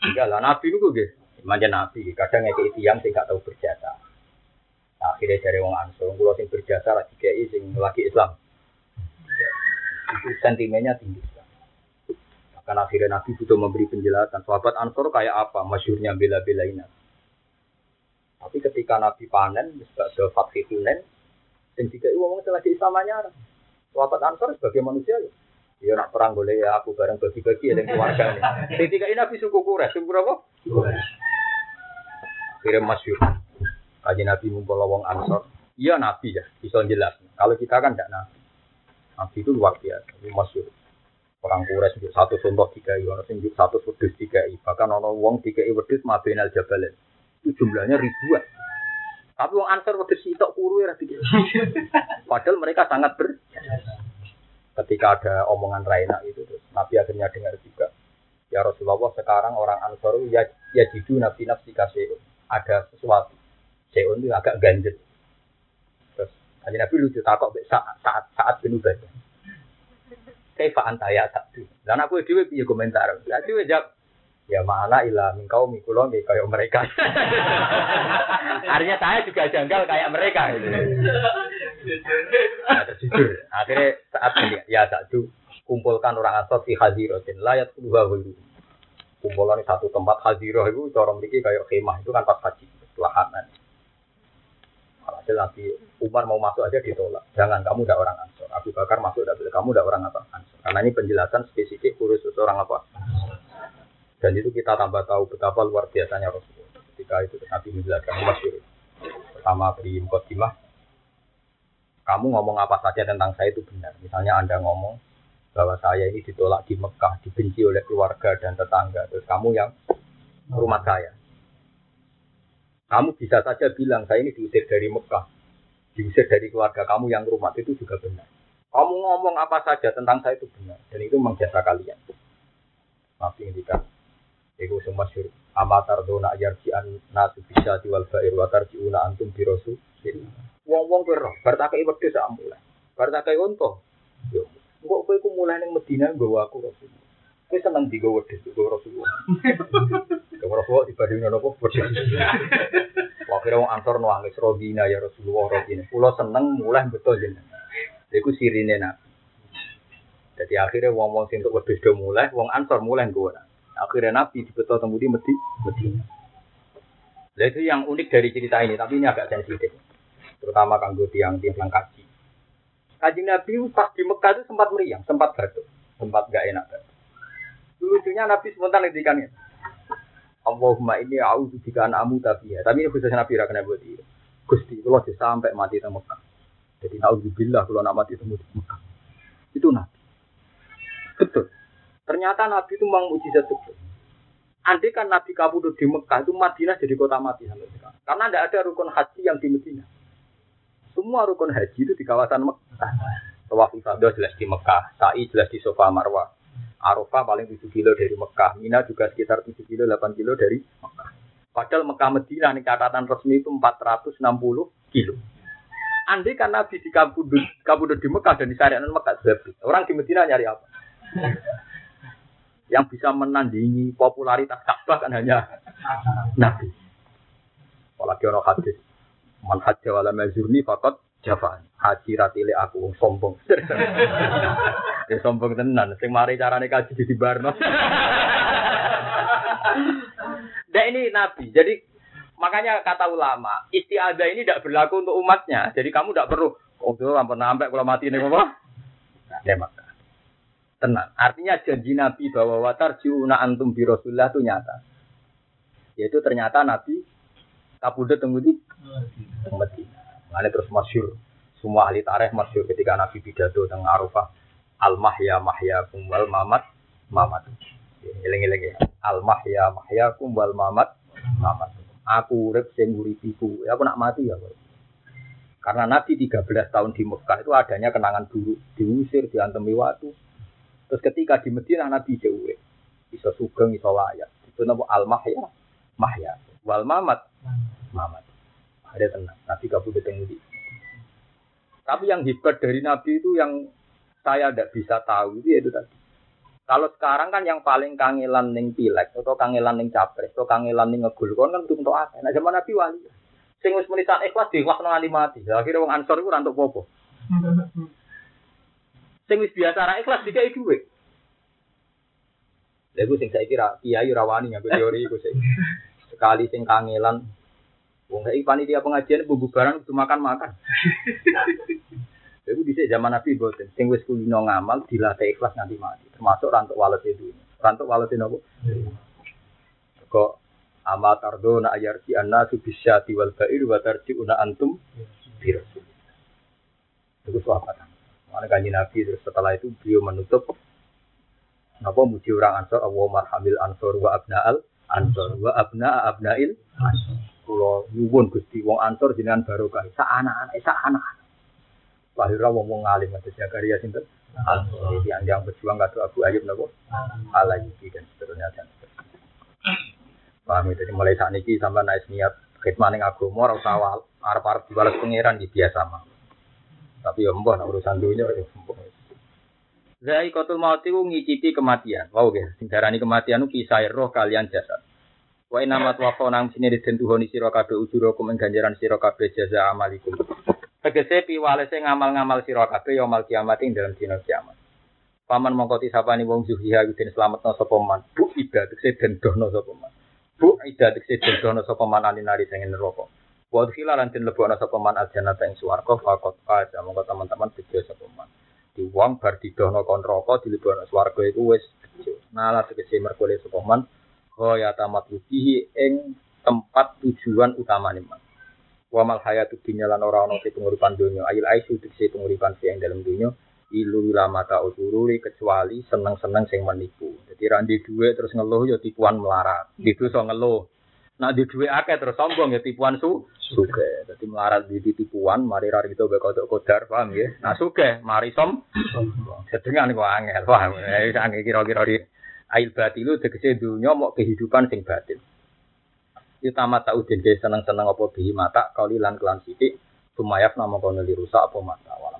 Enggak lah, Nabi itu gue, manja Nabi, kadang ngekei tiang sih gak tahu berjasa akhirnya dari wong ansor kulo sing berjasa lagi kayak sing lagi Islam itu sentimennya tinggi Bahkan akhirnya Nabi butuh memberi penjelasan. Sahabat Ansor kayak apa? Masyurnya bela-belain Tapi ketika Nabi panen, faksi Hunen, yang tiga itu ngomong setelah Islamnya Sahabat Ansor sebagai manusia ya. Ya nak perang boleh ya aku bareng bagi-bagi ya dengan keluarga ini. Tiga ini Nabi suku Quraisy, suku apa? Akhirnya masyur. Kaji Nabi ngumpul wong Ansor. Iya Nabi ya, bisa jelas. Kalau kita kan tidak Nabi. Nabi itu luar biasa, itu masyur. Orang Quraisy satu contoh tiga i, orang sing satu wedus tiga i. Bahkan orang wong tiga i wedus mabenal jabalin. Itu jumlahnya ribuan. Tapi wong Ansor wedhus sitok kuru ya. Padahal mereka sangat ber ketika ada omongan Raina itu terus Nabi akhirnya dengar juga ya Rasulullah sekarang orang Ansor ya ya jidu nabi nafsi kasih ada sesuatu seun itu agak ganjet terus Nabi Nabi lucu takut saat saat saat penuh baca Kaifa antaya tak tuh dan aku itu punya komentar? Jadi jawab ya mana ilah mingkau mikulo kayak mereka. Artinya saya juga janggal kayak mereka. Gitu. nah, jujur. Akhirnya saat ini ya satu kumpulkan orang asal di hadirotin layat dua wulu kumpulan satu tempat hadiroh itu corong dikit kayak kemah itu kan pas haji lahanan Hasil nanti Umar mau masuk aja ditolak. Jangan kamu udah orang Ansor. Abu Bakar masuk udah kamu udah orang apa? Ansor. Karena ini penjelasan spesifik khusus seorang apa? Dan itu kita tambah tahu betapa luar biasanya Rasulullah. Ketika itu Nabi menjelaskan masyur. Pertama beri mukadimah. Kamu ngomong apa saja tentang saya itu benar. Misalnya Anda ngomong bahwa saya ini ditolak di Mekah, dibenci oleh keluarga dan tetangga. Terus kamu yang rumah saya. Kamu bisa saja bilang saya ini diusir dari Mekah, diusir dari keluarga kamu yang rumah itu juga benar. Kamu ngomong apa saja tentang saya itu benar dan itu mengjasa kalian. Nabi ngendikan Iku semua syur. Amatar dona an nasu bisa diwal bair watar una antum birosu. Wong wong kira, bertakai wedhus sak mulai. Bertakai unta. Yo, kok kowe ku mulai ning Medina nggawa aku Rasul. Kowe seneng digo wedhus nggawa Rasulullah. Nggawa Rasulullah dibanding nopo. Wah kira wong ansor nangis Robina ya Rasulullah Robina. Kula seneng mulai betul jenengan. Iku sirine Nabi. Jadi akhirnya wong-wong sing untuk wedhus do mulai, wong ansor mulai nggawa. Akhirnya Nabi dibetul temu di Medi, Medina. Nah, itu yang unik dari cerita ini, tapi ini agak sensitif. Terutama kanggo tiang tiang kaji. Kaji Nabi pas di Mekah itu sempat meriang, sempat batuk, sempat gak enak batuk. Lucunya Nabi spontan ngedikannya. Allahumma ini a'udzu bika an amu tapi ya. Tapi ini khusus Nabi ra kena buat itu. Gusti, kalau sampai mati di Mekah. Jadi naudzubillah kalau nak mati di Mekah. Itu Nabi. Betul. Ternyata Nabi itu memang mujizat betul. Andai kan Nabi kabudut di Mekah itu Madinah jadi kota mati sampai sekarang. Karena tidak ada rukun haji yang di Medina. Semua rukun haji itu di kawasan Mekah. Tawaf ibadah jelas di Mekah, sa'i jelas di Sofa Marwah. Arafah paling 7 kilo dari Mekah, Mina juga sekitar 7 kilo, 8 kilo dari Mekah. Padahal Mekah Medina ini catatan resmi itu 460 kilo. Andai kan Nabi di kabudut, di Mekah dan di syariat Mekah, orang di Medina nyari apa? yang bisa menandingi popularitas Ka'bah kan hanya Nabi. Apalagi orang hadis. Man hajja wala mazurni fakot javan. Haji ratile aku sombong. ya sombong tenan. Sing mari carane kaji di barno. nah ini Nabi. Jadi makanya kata ulama, istiadah ini tidak berlaku untuk umatnya. Jadi kamu tidak perlu, oh tuh ampun sampai kalau mati ini apa? Nah, maka tenang. Artinya janji Nabi bahwa watar jiuna antum bi Rasulullah itu nyata. Yaitu ternyata Nabi kabudut tunggu di Medina. Mengenai terus masyur. Semua ahli tarikh masyur ketika Nabi pidato tentang Arafah. Al mahya kumbal mamat mamat. Eling-eling ya. Al mahya kumbal mamat mamat. Aku urip sing uripiku. Ya aku nak mati ya. Karena Nabi 13 tahun di Mekah itu adanya kenangan buruk, diusir, diantemi waktu, Terus ketika di Medina Nabi jauh, bisa sugeng, bisa layak. Itu nama al mahya, mahya. Wal mamat, mamat. Ada tenang. Nabi kabur ketemu di. Tapi yang hebat dari Nabi itu yang saya tidak bisa tahu itu yaitu tadi. Kalau sekarang kan yang paling kangelan ning pilek atau kangelan ning capres atau kangelan ning ngegul kan kan untuk apa? Nah zaman Nabi wali. Sing wis ikhlas di waktu nganti mati. Akhirnya wong Ansor iku ora entuk popo. Sing biasa ra ikhlas dikai dhuwit. Lha sing saiki ra kiai rawani nganggo teori iku sing sekali sing kangelan wong saiki panitia pengajian bubu barang itu makan-makan. Iku dhisik zaman Nabi boten. Sing wis kulino ngamal dilatih ikhlas nganti mati. Termasuk rantuk walet itu. Rantuk walet nopo? Kok ama tardona ayarti anna subisyati wal ba'ir wa tarji'una antum bi rasul. Itu sahabat. Mana kanji Nabi terus setelah itu beliau menutup Napa muji orang ansor Allah marhamil ansor wa abna'al ansor wa abna'a abna'il ansor. Kula nyuwun Gusti wong ansor jenengan barokah sak anak-anak sak anak. Lahirah wong wong ngalim ada Zakaria sinten? Jadi yang yang berjuang kata Abu Ayyub napa? Alayubi dan seterusnya dan seterusnya. Paham ya? Jadi mulai saat ini sampai naik niat khidmat ning agama ora usah awal arep-arep dibalas pangeran iki biasa mah. Tapi ya mbah urusan dunya ya mbah. Zai kotul mati ku ngicipi kematian. Wow ya, sing darani kematian ku kisah roh kalian jasad. Wa inna mat wafa nang sini ditentuhoni sira kabeh ujurakum ing ganjaran sira kabeh jaza amalikum. Tegese piwalese ngamal-ngamal sira kabeh ya mal kiamat ing dalam dina kiamat. Paman mongko tisapani wong zuhiha den slametno sapa man. Bu ibadah tegese den dono sapa man. Bu ibadah tegese den dono sapa man alinari sing neraka. Wa khila lan den lebokno sapa man aljana ing swarga fakot faza mongko teman-teman bejo sapa man. Di wong bar didono kon neraka dilebokno swarga iku wis bejo. Nala tegese merkole sapa man kaya tamat rubihi ing tempat tujuan utama man. Wa mal hayatu dunya lan ora ana penguripan donya. Ail aisu tegese penguripan sing dalam donya ilu lamata usururi kecuali seneng-seneng sing menipu. Jadi randi duwe terus ngeluh ya tipuan melarat. Itu so ngeluh. Nah di duwe akeh terus sombong ya tipuan su suge. Jadi melarat di tipuan mari rari itu kodok kodar paham ya. Nah suge mari som sedengan kok angel paham. Eh angel kira-kira di ail batilu tegese dunya mau kehidupan sing batin. Itu tamat tak udin seneng-seneng apa bihi mata kali lan kelan sithik sumayaf nama kono rusak apa mata walam